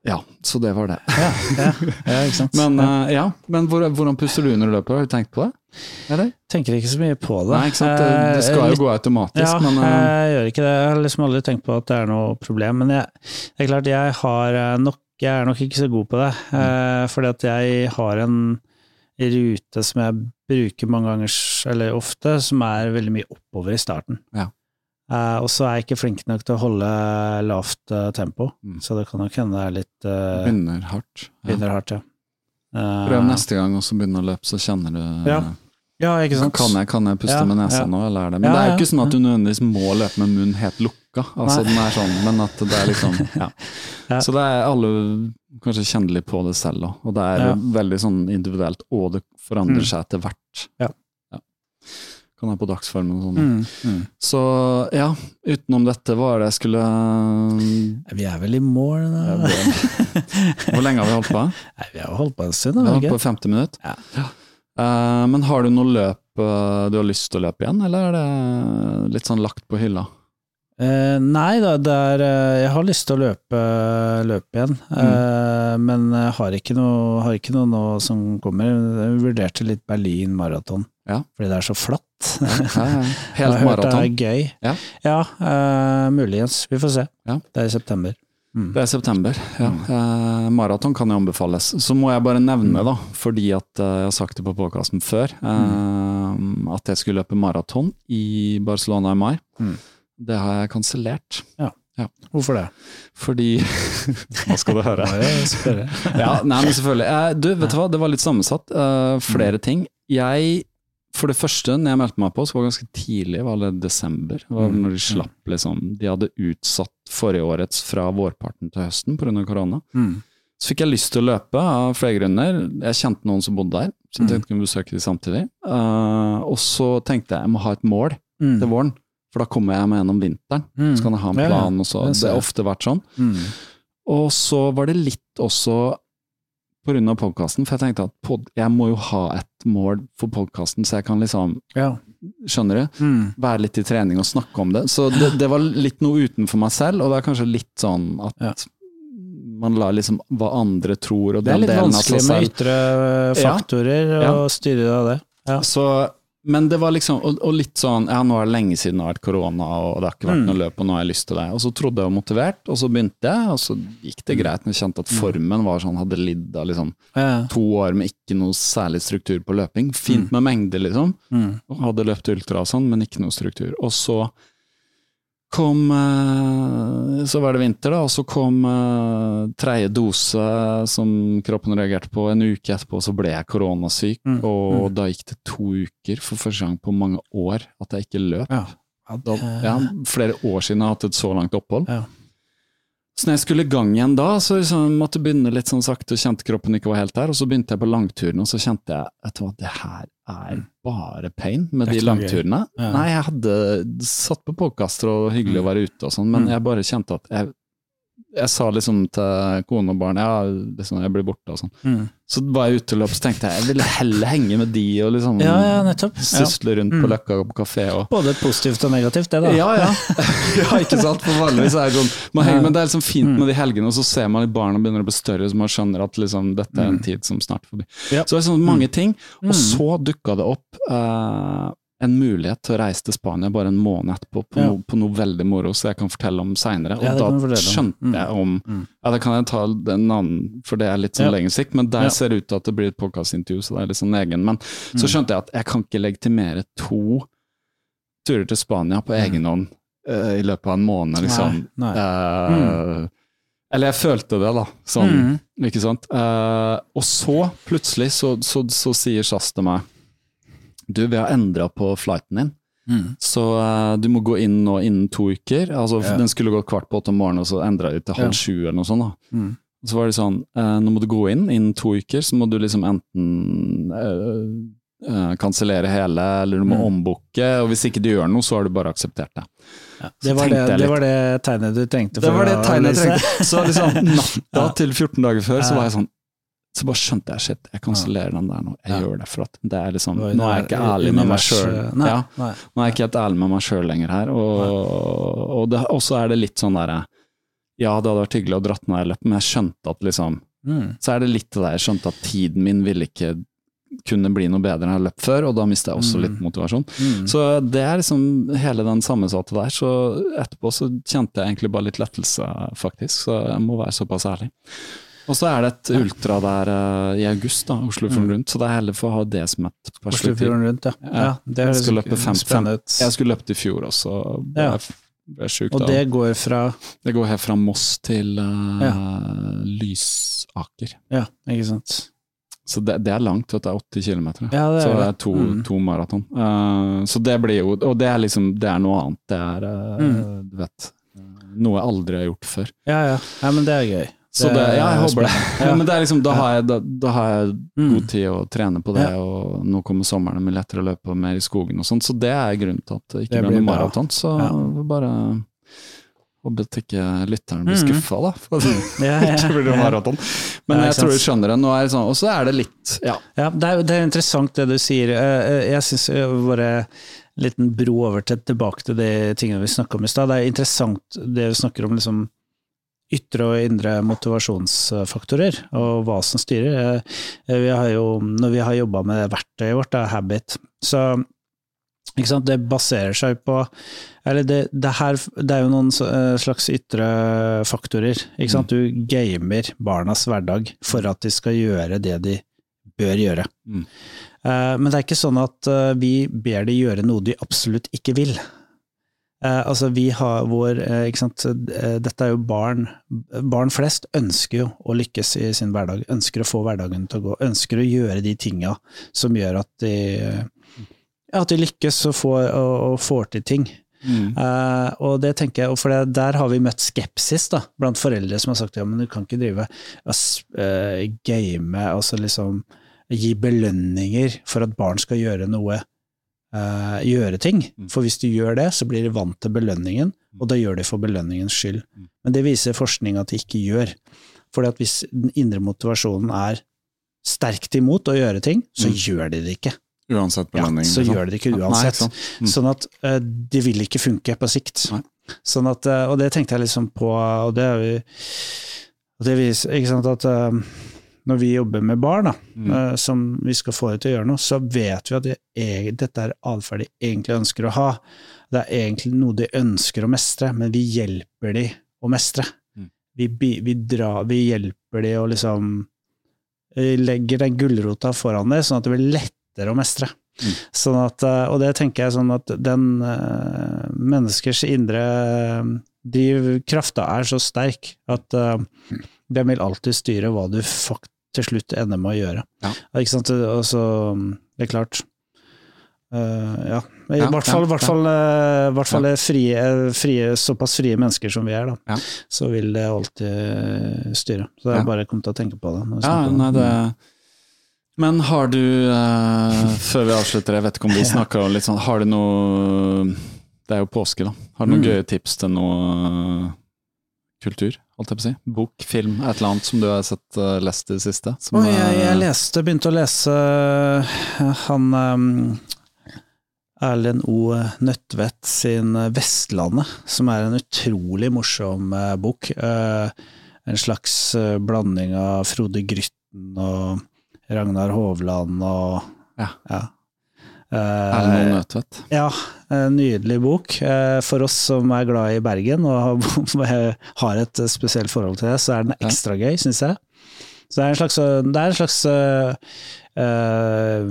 ja, så det var det. Ja, ja, ja, ikke sant. Men, ja. eh, ja, men hvor, hvordan puster du du løper? Har du tenkt på det? Eller? Tenker ikke så mye på det. Nei, ikke sant. Det, det skal Eh, jo gå automatisk, Ja, men uh, jeg gjør ikke det. Jeg har liksom aldri tenkt på at det er noe problem. Men jeg, det er klart, jeg har eh, nok Jeg er nok ikke så god på det. Mm. Fordi at jeg har en rute som jeg bruker mange ganger, eller ofte, som er veldig mye oppover i starten. Ja. Uh, og så er jeg ikke flink nok til å holde lavt uh, tempo, Mm. så det kan nok hende det er litt uh, Begynner hardt. Ja. begynner hardt, ja. Prøv neste gang, og så begynne å løpe, så kjenner du Ja, Ja, ikke sant? Kan jeg, kan jeg puste med nesa nå, eller er det Men det er jo ikke sånn at du nødvendigvis må løpe med munnen helt lukka. Altså Nei. den er sånn, men at det er liksom ja. Ja. Så det er alle kanskje kjenner litt på det selv òg, og det er Ja. veldig sånn individuelt, og det forandrer Mm. seg etter hvert. Ja. Kan være på dagsformen og sånn. Mm, mm. Så ja, utenom dette, hva er det jeg skulle Vi er vel i mål nå? Hvor lenge har vi holdt på? Nei, vi har holdt på en stund, Vi har holdt på ikke? 50 minutter. Ja. Uh, men har du noe løp eh, du har lyst til å løpe igjen, eller er det litt sånn lagt på hylla? Eh, nei da, det er, uh, jeg har lyst til å løpe, løpe igjen, eh, men jeg har ikke, noe, har ikke noe nå som kommer. Jeg vurderte litt Berlin maraton, Ja. fordi det er så flatt. Ja, ja, ja. Jeg Helt har hørt Det er gøy. Ja. eh, muligens. Vi får se. Ja. Det er i september. Mm. Det er september, ja. Eh, maraton kan jo anbefales. Så må jeg bare nevne, da, fordi at jeg har sagt det på podkasten før, eh, at jeg skulle løpe maraton i Barcelona i mai. Mm. Det har jeg kansellert. Hvorfor det? Fordi Nå skal du høre. Jeg ja, nei, men selvfølgelig. Eh, du, vet du hva, det var litt sammensatt. Uh, flere ting. Jeg, for det første, når jeg meldte meg på, så var det ganske tidlig, var det desember? Det var Mm. når de slapp, liksom. De hadde utsatt forrige årets fra vårparten til høsten pga. korona. Mm. Så fikk jeg lyst til å løpe av flere grunner. Jeg kjente noen som bodde der, så jeg Mm. tenkte jeg kunne besøke de samtidig. Uh, og så tenkte jeg jeg må ha et mål Mm. til våren, for da kommer jeg meg gjennom vinteren. Mm. Så kan jeg ha en Ja, ja. plan, og så. Det har ofte vært sånn. Mm. Og så var det litt også på grunn av podkasten, for jeg tenkte at pod, jeg må jo ha et mål for podkasten, så jeg kan liksom, Ja. skjønner du, Mm. være litt i trening og snakke om det. Så det, det var litt noe utenfor meg selv, og det er kanskje litt sånn at Ja. man lar liksom hva andre tror, og Det er litt vanskelig med ytre faktorer Ja. å styre av det. Ja. Så, men det var liksom, og, og litt sånn, ja nå er det lenge siden det har vært korona, og det har ikke vært Mm. noe løp, og nå har jeg lyst til det. Og så trodde jeg var motivert, og så begynte jeg, og så gikk det greit, men jeg kjente at formen var sånn, hadde lidd av liksom Ja. to år med ikke noe særlig struktur på løping. Fint med mengde, liksom. Mm. Hadde løpt ultra og sånn, men ikke noe struktur. Og så kom eh, Så var det vinter, da, og så kom eh, tredje dose som kroppen reagerte på. En uke etterpå så ble jeg koronasyk, Mm, og da gikk det to uker for første gang på mange år at jeg ikke løp. Ja. Da, ja, flere år siden jeg har hatt et så langt opphold. Ja. Så når jeg skulle i gang igjen da, så liksom måtte jeg begynne litt sånn sakte, og kjente kroppen ikke var helt der. Og så begynte jeg på langturene, og så kjente jeg at det her er bare pain med de langturene. Ja. Nei, jeg hadde satt på podkaster og hyggelig å være ute og sånn, men Mm. jeg bare kjente at jeg, jeg sa liksom til kone og barn ja, liksom, jeg blir borte og sånn. Mm. Så var jeg ute og løp, så tenkte jeg jeg ville heller henge med de og liksom ja, ja, nettopp. Sysle rundt på Mm. Løkka på kafé og Både positivt og negativt, det da. ja, ja. ja, ikke sant? For vanligvis er det sånn man henger, Men det er liksom fint Mm. med de helgene, og så ser man at barna begynner å bli større, så man skjønner at liksom, dette er en tid som snart forbi. Mm. Ja. Så det er sånn mange ting. Og Mm. så dukka det opp eh, en mulighet til å reise til Spania bare en måned etterpå, på, Ja. noe, på noe veldig moro, så jeg kan fortelle om seinere. Og Ja, da skjønte Mm. jeg om Mm. Ja, da kan jeg ta en annen, for det er litt sånn Ja. lengre sikt, men der Ja. ser det ut til at det blir et podkastintervju, så det er litt sånn egen. Men så Mm. skjønte jeg at jeg kan ikke legitimere to turer til Spania på egen hånd uh, i løpet av en måned, liksom. Mm. Nei, nei. Eh, Eller jeg følte det, da. Sånn, Mm. ikke sant. Uh, og så, plutselig, så, så, så sier SAS til meg Du, vi har endra på flighten din. Mm. Så uh, du må gå inn nå innen to uker. Altså, Ja. Den skulle gå kvart på åtte om morgenen, og så endra de til halv Ja. sju eller noe sånt. da. Mm. Så var det sånn, uh, nå må du gå inn innen to uker, så må du liksom enten uh, eh, kansellere hele, eller du må Mm. ombooke, og hvis ikke du gjør noe, så har du bare akseptert det. Det, var det, det var det tegnet du trengte Det for var det tegnet jeg trengte. Så liksom natta Ja. til 14 dager før, så var jeg sånn Så bare skjønte jeg shit, jeg kansellerer den der nå. Jeg Ja. gjør det for at det er liksom Nå er jeg ikke ærlig med meg sjøl. Ja, nå er jeg ikke helt ærlig med meg sjøl lenger her. Og, og så er det litt sånn derre Ja, det hadde vært hyggelig å dratt ned løpet, men jeg skjønte at liksom Mm. Så er det litt det der, jeg skjønte at tiden min ville ikke kunne bli noe bedre enn jeg har løpt før, og da mistet jeg også Mm. litt motivasjon. Mm. Så det er liksom hele den sammensatte der. Så etterpå så kjente jeg egentlig bare litt lettelse, faktisk. Så jeg må være såpass ærlig. Og så er det et ultra der uh, i august, da, Oslofjorden rundt, så det er heller for å ha det som et perspektiv. Oslofjorden rundt, ja. Ja. det Jeg skulle løpe fem, fem, jeg skulle løpt i fjor også, ble Ja. ble sjuk Og da. det går fra Det går helt fra Moss til uh, Ja. Lysaker. Ja, ikke sant. Så det, det er langt, vet du, det er 80 km. Ja, det så er det det. er to, Mm. to maraton. Uh, så det blir jo Og det er liksom Det er noe annet. Det er uh, Mm. Du vet Noe jeg aldri har gjort før. Ja, ja. ja men det er gøy. Så det, ja, jeg er håper det. Ja. Men det er liksom, da har jeg, da, da har jeg Mm. god tid å trene på det, og nå kommer sommeren, det blir lettere å løpe mer i skogen og sånn. Så det er grunnen til at det ikke Det blir noe maraton. Så Ja. bare håper at ikke lytteren blir Mm. skuffa, da. For det ikke blir noe maraton. Men jeg tror du skjønner det. Nå er det sånn, og så er det litt Ja. Det er, det er interessant det du sier. Eh, eh, Jeg syns bare liten bro over til tilbake til de tingene vi snakka om i stad. Det er interessant det vi snakker om liksom ytre og indre motivasjonsfaktorer, og hva som styrer. Eh, Vi har jo, når vi har jobba med verktøyet vårt, det er Habit, så? Det baserer seg på Eller det, det, her, det er jo noen eh, slags ytre faktorer. Ikke sant? Du gamer barnas hverdag for at de skal gjøre det de bør gjøre. Mm. Eh, Men det er ikke sånn at vi ber de gjøre noe de absolutt ikke vil. Eh, altså vi har vår, eh, ikke sant, eh, Dette er jo barn Barn flest ønsker jo å lykkes i sin hverdag, ønsker å få hverdagen til å gå, ønsker å gjøre de tinga som gjør at de, ja, at de lykkes og får, og, og får til ting. Mm. Uh, og det tenker jeg, for det, der har vi møtt skepsis da, blant foreldre som har sagt ja, men du kan ikke drive uh, game, altså liksom gi belønninger for at barn skal gjøre noe, eh, gjøre ting. Mm. For hvis du gjør det, så blir de vant til belønningen, og da gjør de for belønningens skyld. Mm. Men det viser forskning at de ikke gjør. For at hvis den indre motivasjonen er sterkt imot å gjøre ting, så Mm. gjør de det ikke. Uansett Ja, så liksom. gjør de det ikke uansett. nei, sant. Mm. Sånn at eh, de vil ikke funke på sikt. Nei. Sånn at, eh, og det tenkte jeg liksom på, og det er vi og det viser, ikke sant, at eh, når vi jobber med barn, da, Mm. uh, som vi skal få dem til å gjøre noe, så vet vi at det er, dette er atferd de egentlig ønsker å ha. Det er egentlig noe de ønsker å mestre, men vi hjelper de å mestre. Mm. Vi, vi, drar, vi hjelper de å liksom eh, legger den gulrota foran det, sånn at det blir lettere å mestre. Mm. Sånn at, eh, og det tenker jeg sånn at den uh, menneskers indre drivkrafta er så sterk at eh, den vil alltid styre hva du til slutt ender med å gjøre. Ja. Ikke sant? Altså, det er klart Uh, ja. I Ja, hvert fall, ja, hvert fall, uh, hvert fall frie, frie, såpass frie mennesker som vi er, da, Ja. så vil det alltid styre. Så jeg bare kom til å tenke på det. Ja, nei, det Men har du, uh, før vi avslutter, jeg vet ikke om vi snakker om litt sånn, har du noe Det er jo påske, da. Har du noen Mm. gøye tips til noe eh, kultur, holdt jeg på å si? Bok, film, et eller annet som du har sett uh, lest i det siste? Som, oh, jeg, eh, jeg leste, begynte å lese eh, han um, Erlend O. Nødtvedt sin 'Vestlandet', som er en utrolig morsom uh, bok. Uh, en slags blanding av Frode Grytten og Ragnar Hovland og Ja. ja. Erlend Eh, Nødtvedt. ja, en nydelig bok. Eh, For oss som er glad i Bergen og har- et spesielt forhold til det, så er den ekstra gøy, syns jeg. Så det er en slags, det er en slags eh, eh,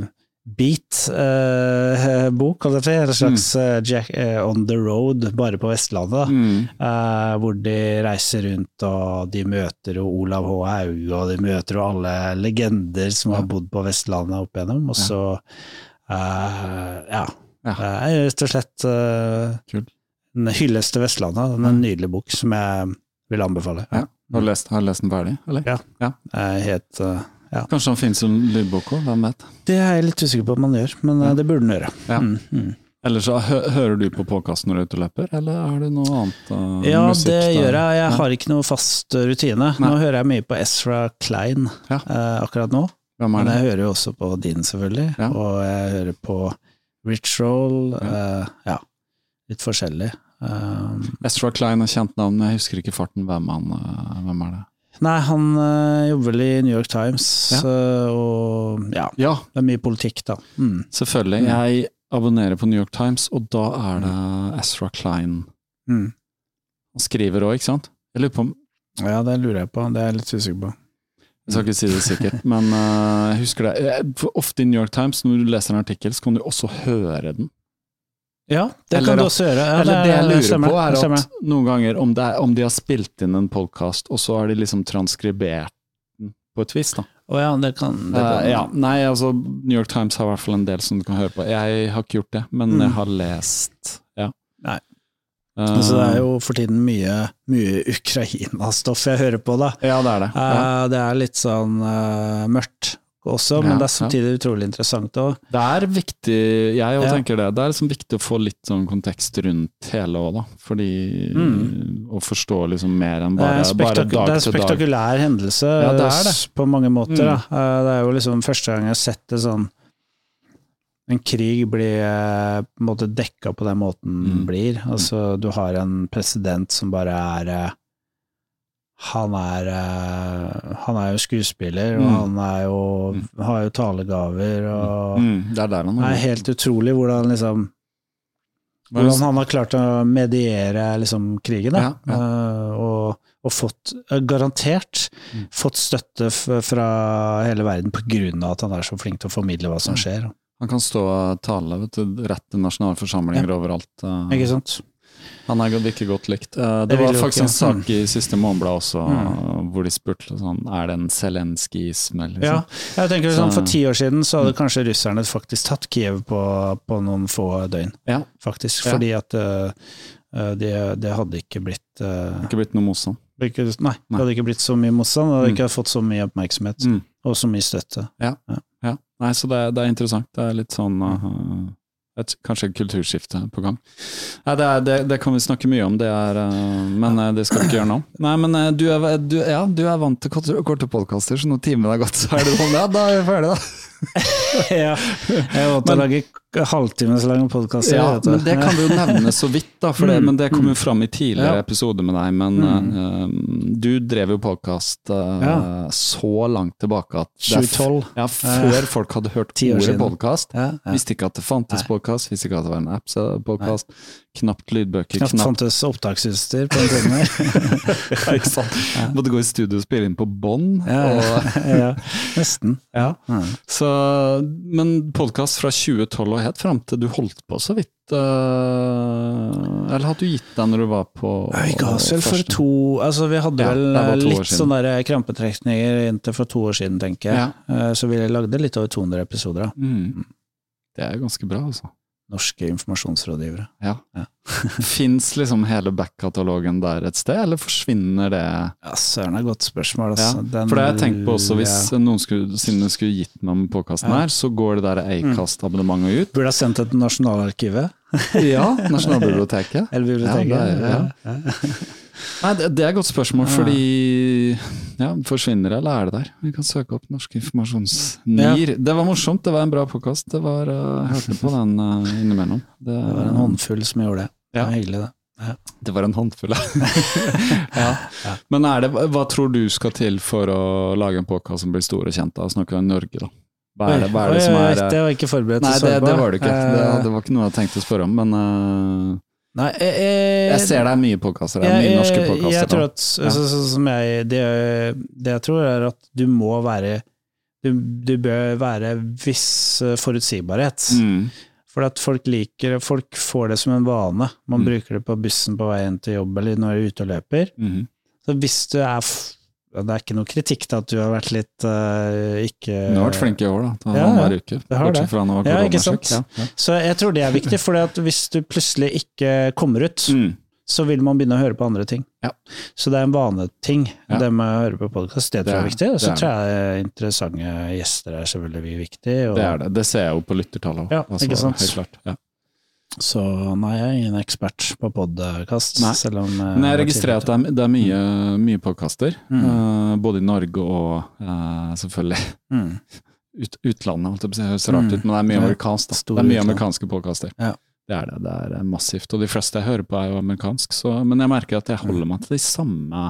beat-bok, si. En slags mm. Jack uh, on the road, bare på Vestlandet. Mm. Uh, hvor de reiser rundt og de møter jo Olav H. Hauge, og de møter jo alle legender som har bodd på Vestlandet opp igjennom. Og så, eh, ja. Ja. Det er rett og slett Den Kult. en hyllest til Vestlandet. Den er en nydelig bok som jeg vil anbefale. Ja. Har, du lest, har du lest den ferdig, eller? Ja. Ja. Er helt, eh, ja. Kanskje han finnes som lydbok òg, hvem vet? Det er jeg litt usikker på om man gjør, men eh, det burde han gjøre. Ja. Mm, mm. Eller så hø hører du på podkast når du er løper, eller har du noe annet? uh, Ja, musikk det gjør jeg. Jeg Ja. har ikke noe fast rutine. rutine. Nå hører jeg mye på Ezra Klein Ja. uh, akkurat nå. Er Men jeg hører jo også på din, selvfølgelig. Ja. Og jeg hører på Rich Roll. Ja. Uh, ja, litt forskjellig. Um, Ezra Klein har kjent navn, men jeg husker ikke farten. Hvem, han, uh, hvem er det? nei, han uh, jobber vel i New York Times, Ja. og ja, Ja, det er mye politikk, da. Mm. selvfølgelig. Jeg abonnerer på New York Times, og da er det Ezra Klein Mm. han skriver òg, ikke sant? Jeg lurer på om Ja, det lurer jeg på. Det er jeg litt usikker på. Jeg skal ikke si det sikkert, men uh, jeg husker det. Eh, Ofte i New York Times, når du leser en artikkel, så kan du også høre den. Ja, det Eller kan du også gjøre. Ja, Eller det jeg lurer stemmer, på, er stemmer. at noen ganger om, det er, om de har spilt inn en podkast, og så har de liksom transkribert den på et vis, da. Å ja, det kan, det kan. Uh, ja, nei, altså New York Times har i hvert fall en del som du kan høre på. Jeg har ikke gjort det, men Mm. jeg har lest. Ja. Nei. Eh, Så det er jo for tiden mye, mye Ukraina-stoff jeg hører på, da. Ja, det er det. Ja. Eh, Det er litt sånn uh, mørkt også, men Ja, det er samtidig utrolig interessant òg. Det er viktig, jeg òg Ja. tenker det. Det er liksom viktig å få litt sånn kontekst rundt hele òg, da. Fordi Mm. Å forstå liksom mer enn er bare, dag til dag det er en dag. spektakulær hendelse Ja, det er det. på mange måter. Mm. Da. Eh, Det er jo liksom første gang jeg har sett det sånn En krig blir eh, på en måte dekka på den måten den Mm. blir. Altså, du har en president som bare er eh, han er, eh, han er jo skuespiller, og Mm. han er jo, har jo talegaver, og Mm, det er der han Det er helt utrolig hvordan liksom er hvordan han har klart å mediere liksom, krigen, da. Ja, ja. Og, og fått, garantert, Mm. fått støtte fra hele verden på grunn av at han er så flink til å formidle hva som skjer. Han kan stå og tale vet du, rett til nasjonalforsamlinger overalt. eh. Ikke sant? Han er ikke godt likt. Eh, Det, Det var faktisk en sak i siste Månedblad også, Mm. hvor de spurte sånn Er det en Zelenskyisme, liksom? Ja, jeg tenker sånn, For ti år siden så hadde kanskje russerne faktisk tatt Kiev på, på noen få døgn, Ja. faktisk. Ja. Fordi at eh, eh, det, det hadde ikke blitt uh, Ikke blitt noe motstand. ikke, Nei, det hadde ikke blitt så mye motstand, det hadde Mm. ikke fått så mye oppmerksomhet. Mm. Og så mye støtte. Ja. Ja. Nei, så det, det er interessant. Det er litt sånn uh, et, Kanskje et kulturskifte på gang. Nei, det, er, det, det kan vi snakke mye om, det er, uh, men uh, det skal vi ikke gjøre nå. Nei, men du, er, du, ja, du er vant til korte podkaster, så når timen er gått, så er det sånn Ja, da er vi ferdige, da. ja, jeg måtte Men- lage halvtimes lange podkaster. Ja, men det kan du jo nevne så vidt, da, det, Mm, men det kom jo fram i tidligere Ja. episoder med deg. Men Mm. uh, du drev jo podkast Ja. så langt tilbake at det er f- 2012. Ja, før folk hadde hørt ordet podkast. Visste ikke at det fantes podkast, visste ikke at det var en app-podkast. Knapt lydbøker, Knapt knapt fantes opptaksutstyr på den tiden her. ja, ikke sant? Måtte gå i studio og spille inn på bånd. Ja, ja, nesten. Ja. Ja. Så, men podkast fra 2012 og helt fram til du holdt på så vidt uh, Eller hadde du gitt deg når du var på Vi ga oss vel for to Altså, vi hadde Ja, vel år litt sånne der krampetrekninger inntil for to år siden, tenker jeg. Eh, Så vi lagde litt over 200 episoder. Mm. Det er ganske bra, altså. Norske informasjonsrådgivere. Ja. Ja. Fins liksom hele back-katalogen der et sted, eller forsvinner det? Ja, søren, er et godt spørsmål, Ja, altså. Den- for det har jeg tenkt på også, hvis ja. noen skulle, siden skulle gitt meg med påkasten Ja. Mm. her, så går det der Acast-abonnementet ut. Burde ha sendt det til Nasjonalarkivet. Ja, Nasjonalbiblioteket. Eller biblioteket. Ja, er- ja. ja. Nei, det, det er et godt spørsmål, Ja. fordi ja, forsvinner det, eller er det der? Vi kan søke opp Norsk informasjonsnir. Det var morsomt, det var en bra påkast. Det var, Jeg hørte på den uh, innimellom. Det, Det var en håndfull som gjorde det. Det Ja. var hyggelig, det. Det var en håndfull, ja. ja. Men er det, hva tror du skal til for å lage en podkast som blir stor og kjent? Da snakker vi om Norge, da. Hva er det, hva er det som er Det var ikke forberedt Nei, det, det var det ikke. Det, Eh, det var ikke noe jeg tenkte å spørre om, men uh, Nei, jeg, jeg, jeg ser er mye podkaster. Er jeg- mye norske podkaster. Jeg tror at, så, så, som det, det jeg tror er at du må være Du, du bør være viss eh, forutsigbarhet. Mm. For at folk liker Folk får det som en vane. Man Mm. bruker det på bussen på vei inn til jobb eller når du er ute og løper. Mm. Så hvis du er ja, Det er ikke noe kritikk til at du har vært litt uh, ikke Du har vært flink i år, da. Til Ja, hver uke. Det har det. Ja, ikke sant? Ja, ja. Så jeg tror det er viktig, for hvis du plutselig ikke kommer ut, Mm. så vil man begynne å høre på andre ting. Ja. Så det er en vaneting, det med å høre på podkast. Det tror jeg er viktig. Og så tror jeg interessante gjester er selvfølgelig viktig. Og, Det er det. Det ser jeg jo på lyttertallet òg. Ja, ikke sant? Helt klart. Ja. Så nei, jeg er ingen ekspert på podkast, selv om eh, Men jeg registrerer at det er, det er mye, mye podkaster. Mm. uh, både i Norge og uh, selvfølgelig mm. ut, utlandet. holdt jeg høres rart Mm. ut, men det er mye amerikansk. Da. Det er mye amerikanske podkaster. Ja. Det er det. Det er massivt. Og de fleste jeg hører på, er jo amerikansk. Så, men jeg merker at jeg holder meg til de samme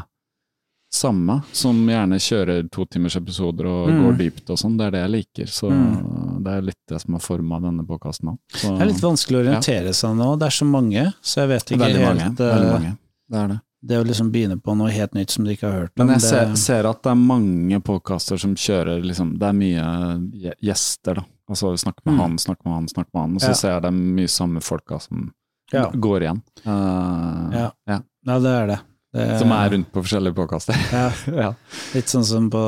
samme, som gjerne kjører to timers episoder og Mm. går dypt og sånn. Det er det jeg liker. Så Mm. det er litt det som har forma denne podkasten òg. Det er litt vanskelig å orientere seg nå, det er så mange, så jeg vet ikke Veldig helt mange. eh, Veldig mange. Det er det. Det å liksom begynne på noe helt nytt som du ikke har hørt om Men jeg det, ser, ser at det er mange podkaster som kjører liksom Det er mye gjester, da. Altså snakke med Mm. han, snakke med han, snakk med han. Og så Ja. ser jeg det er mye samme folka som Ja. går igjen. Uh, Ja. ja. Ja, det er det. Det Som er rundt på forskjellige påkaster. ja, ja. Litt sånn som på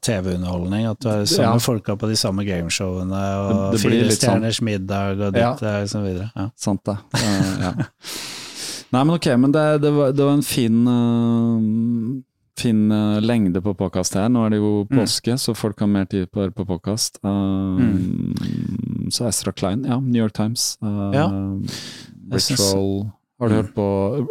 TV-underholdning, at du har samme Ja. folka på de samme gameshowene, og Det- det Fire stjerners sånn. middag og Ja. ditt og så videre. Ja. Sant det. Eh, ja. Nei, men ok, men det, det, var, det var en fin uh, Fin uh, lengde på påkast her. Nå er det jo Mm. påske, så folk har mer tid på å høre på mm. Så Ezra Klein, ja. New York Times. Ritual Mm. Har du hørt på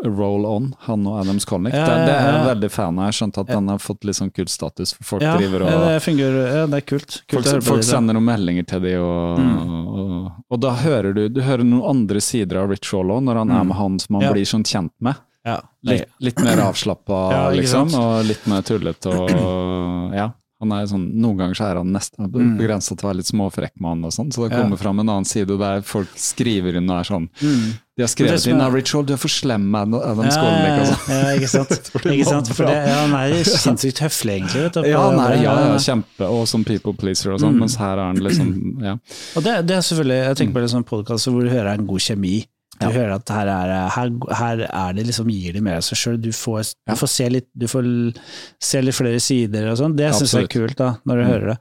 Roll On, han og Adams Connick? Ja, det, det er jeg veldig fan av. Jeg har skjønt at den har fått litt sånn kultstatus, for folk driver og det fungerer, det er kult. kult Folk, folk sender noen meldinger til de, og, Mm. og, og da hører du Du hører noen andre sider av Rich Roll On når han er Mm. med han som han blir sånn kjent med. Ja, Litt, litt mer avslappa, liksom, og litt mer tullete og Ja. Han er sånn, Noen ganger så er han nesten Mm. begrensa til å være litt småfrekk med han, og sånn, så det Ja. kommer fram en annen side der folk skriver inn og er sånn Mm. De har skrevet inn er- Ritual, du er for slem med Adam Ja, Skolnick ja, og sånn. ja, ikke sant. Ikke sant? For det, ja, han er sinnssykt høflig, egentlig. Vet du, Ja, han er, ja, ja, kjempe, og som people pleaser og sånn, Mm. mens her er han liksom Ja. Og det, det er selvfølgelig, jeg tenker på det som podkast hvor du hører en god kjemi. Du Ja. hører at her er, her, her er det liksom, gir de av seg sjøl. Du, får- Ja. du får se litt, du får se litt flere sider og sånn. Det syns jeg er kult, da, når du Mm. hører det.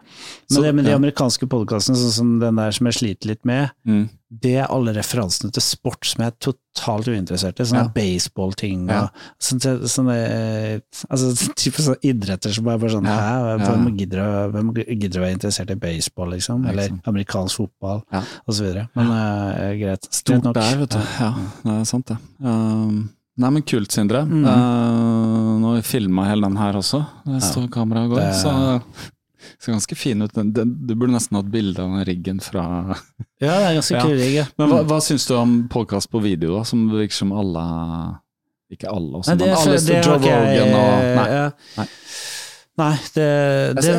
Men Så- det med de amerikanske podkastene, sånn som den der som jeg sliter litt med, Mm. Det er alle referansene til sport som jeg er totalt uinteressert i. Sånne Ja. baseballting Ja. sånne, sånne altså, type sånne idretter som er bare sånn Ja, Hæ, hvem gidder, hvem gidder å være interessert i baseball, liksom? Eller amerikansk fotball, Ja. og så videre. Men uh, greit. Stort nok. der, vet du. Ja, det er sant det. Um, nei, men kult, Sindre. Mm. Uh, nå filma hele den her også. Det står kamera går. Det- Så ser ganske fin ut. Du burde nesten hatt bilde av den riggen fra Ja, det er ganske kul rigg, ja. Men hva, Mm. hva syns du om podkast på video, da? Som virker som alle Ikke alle, også, Nei, det, men alle det står Joe Rogan og Nei. ja. Nei. Nei, det, det,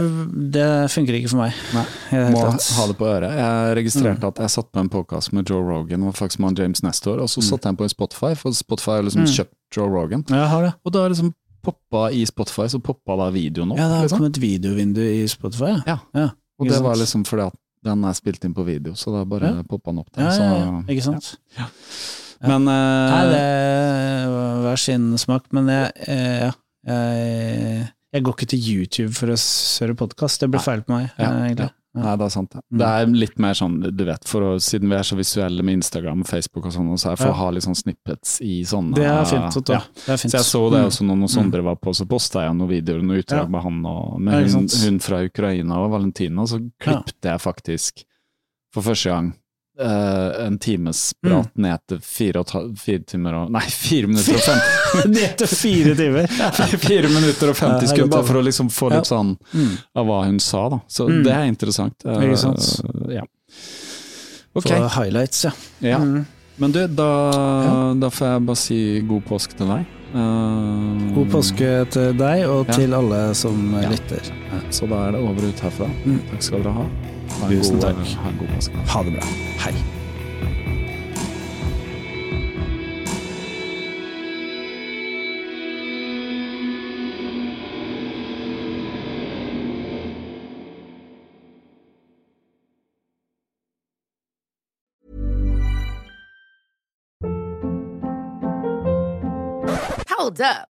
det funker ikke for meg. Nei. det Må ha det på øret. Jeg registrerte Mm. at jeg satt på en podkast med Joe Rogan, og faktisk med James Nestor, og så Mm. satte jeg på en Spotify, for Spotify har liksom Mm. kjøpt Joe Rogan. Ja, det. Og da liksom poppa i Spotify, så poppa da videoen opp. Ja, det har liksom. kommet videovindu i Spotify. Ja. ja. Og det var liksom fordi at den er spilt inn på video, så da bare Ja. poppa den opp der. Ja, så, ja, ikke sant. ja. Men uh, Nei, det er hver sin smak, men jeg, eh, ja, jeg, jeg går ikke til YouTube for å høre podkast. Det blir feil på meg, Ja, eh, egentlig. Ja. Nei, det er sant. Det. Mm. det er litt mer sånn, du vet, å, siden vi er så visuelle med Instagram og Facebook og sånn, så er for å ha litt sånn snippets i sånne Det er fint. Så, Ja. Det er fint. Så jeg så det Mm. også når noen Sondre var på, så posta jeg noen videoer og noen utdrag Ja. med han og med hun, hun fra Ukraina og Valentina, så klippte jeg faktisk for første gang eh, en times prat Mm. ned til fire, og fire timer og Nei, fire minutter og fem Ned til fire timer! Fire minutter og 50 Ja, sekunder, bare for å liksom få litt sånn Mm. av hva hun sa, da. Så Mm. det er interessant. Uh, Ikke sant? Ja. Okay. For highlights, ja. Ja. Mm. Men du, da, da får jeg bare si god påske til deg. Uh, God påske til deg og Ja. til alle som Ja. lytter. Så da er det over ut herfra. Mm. Takk skal dere ha. Tusen god, takk. Ha en god påske. Ha det bra. Hei. Hold up.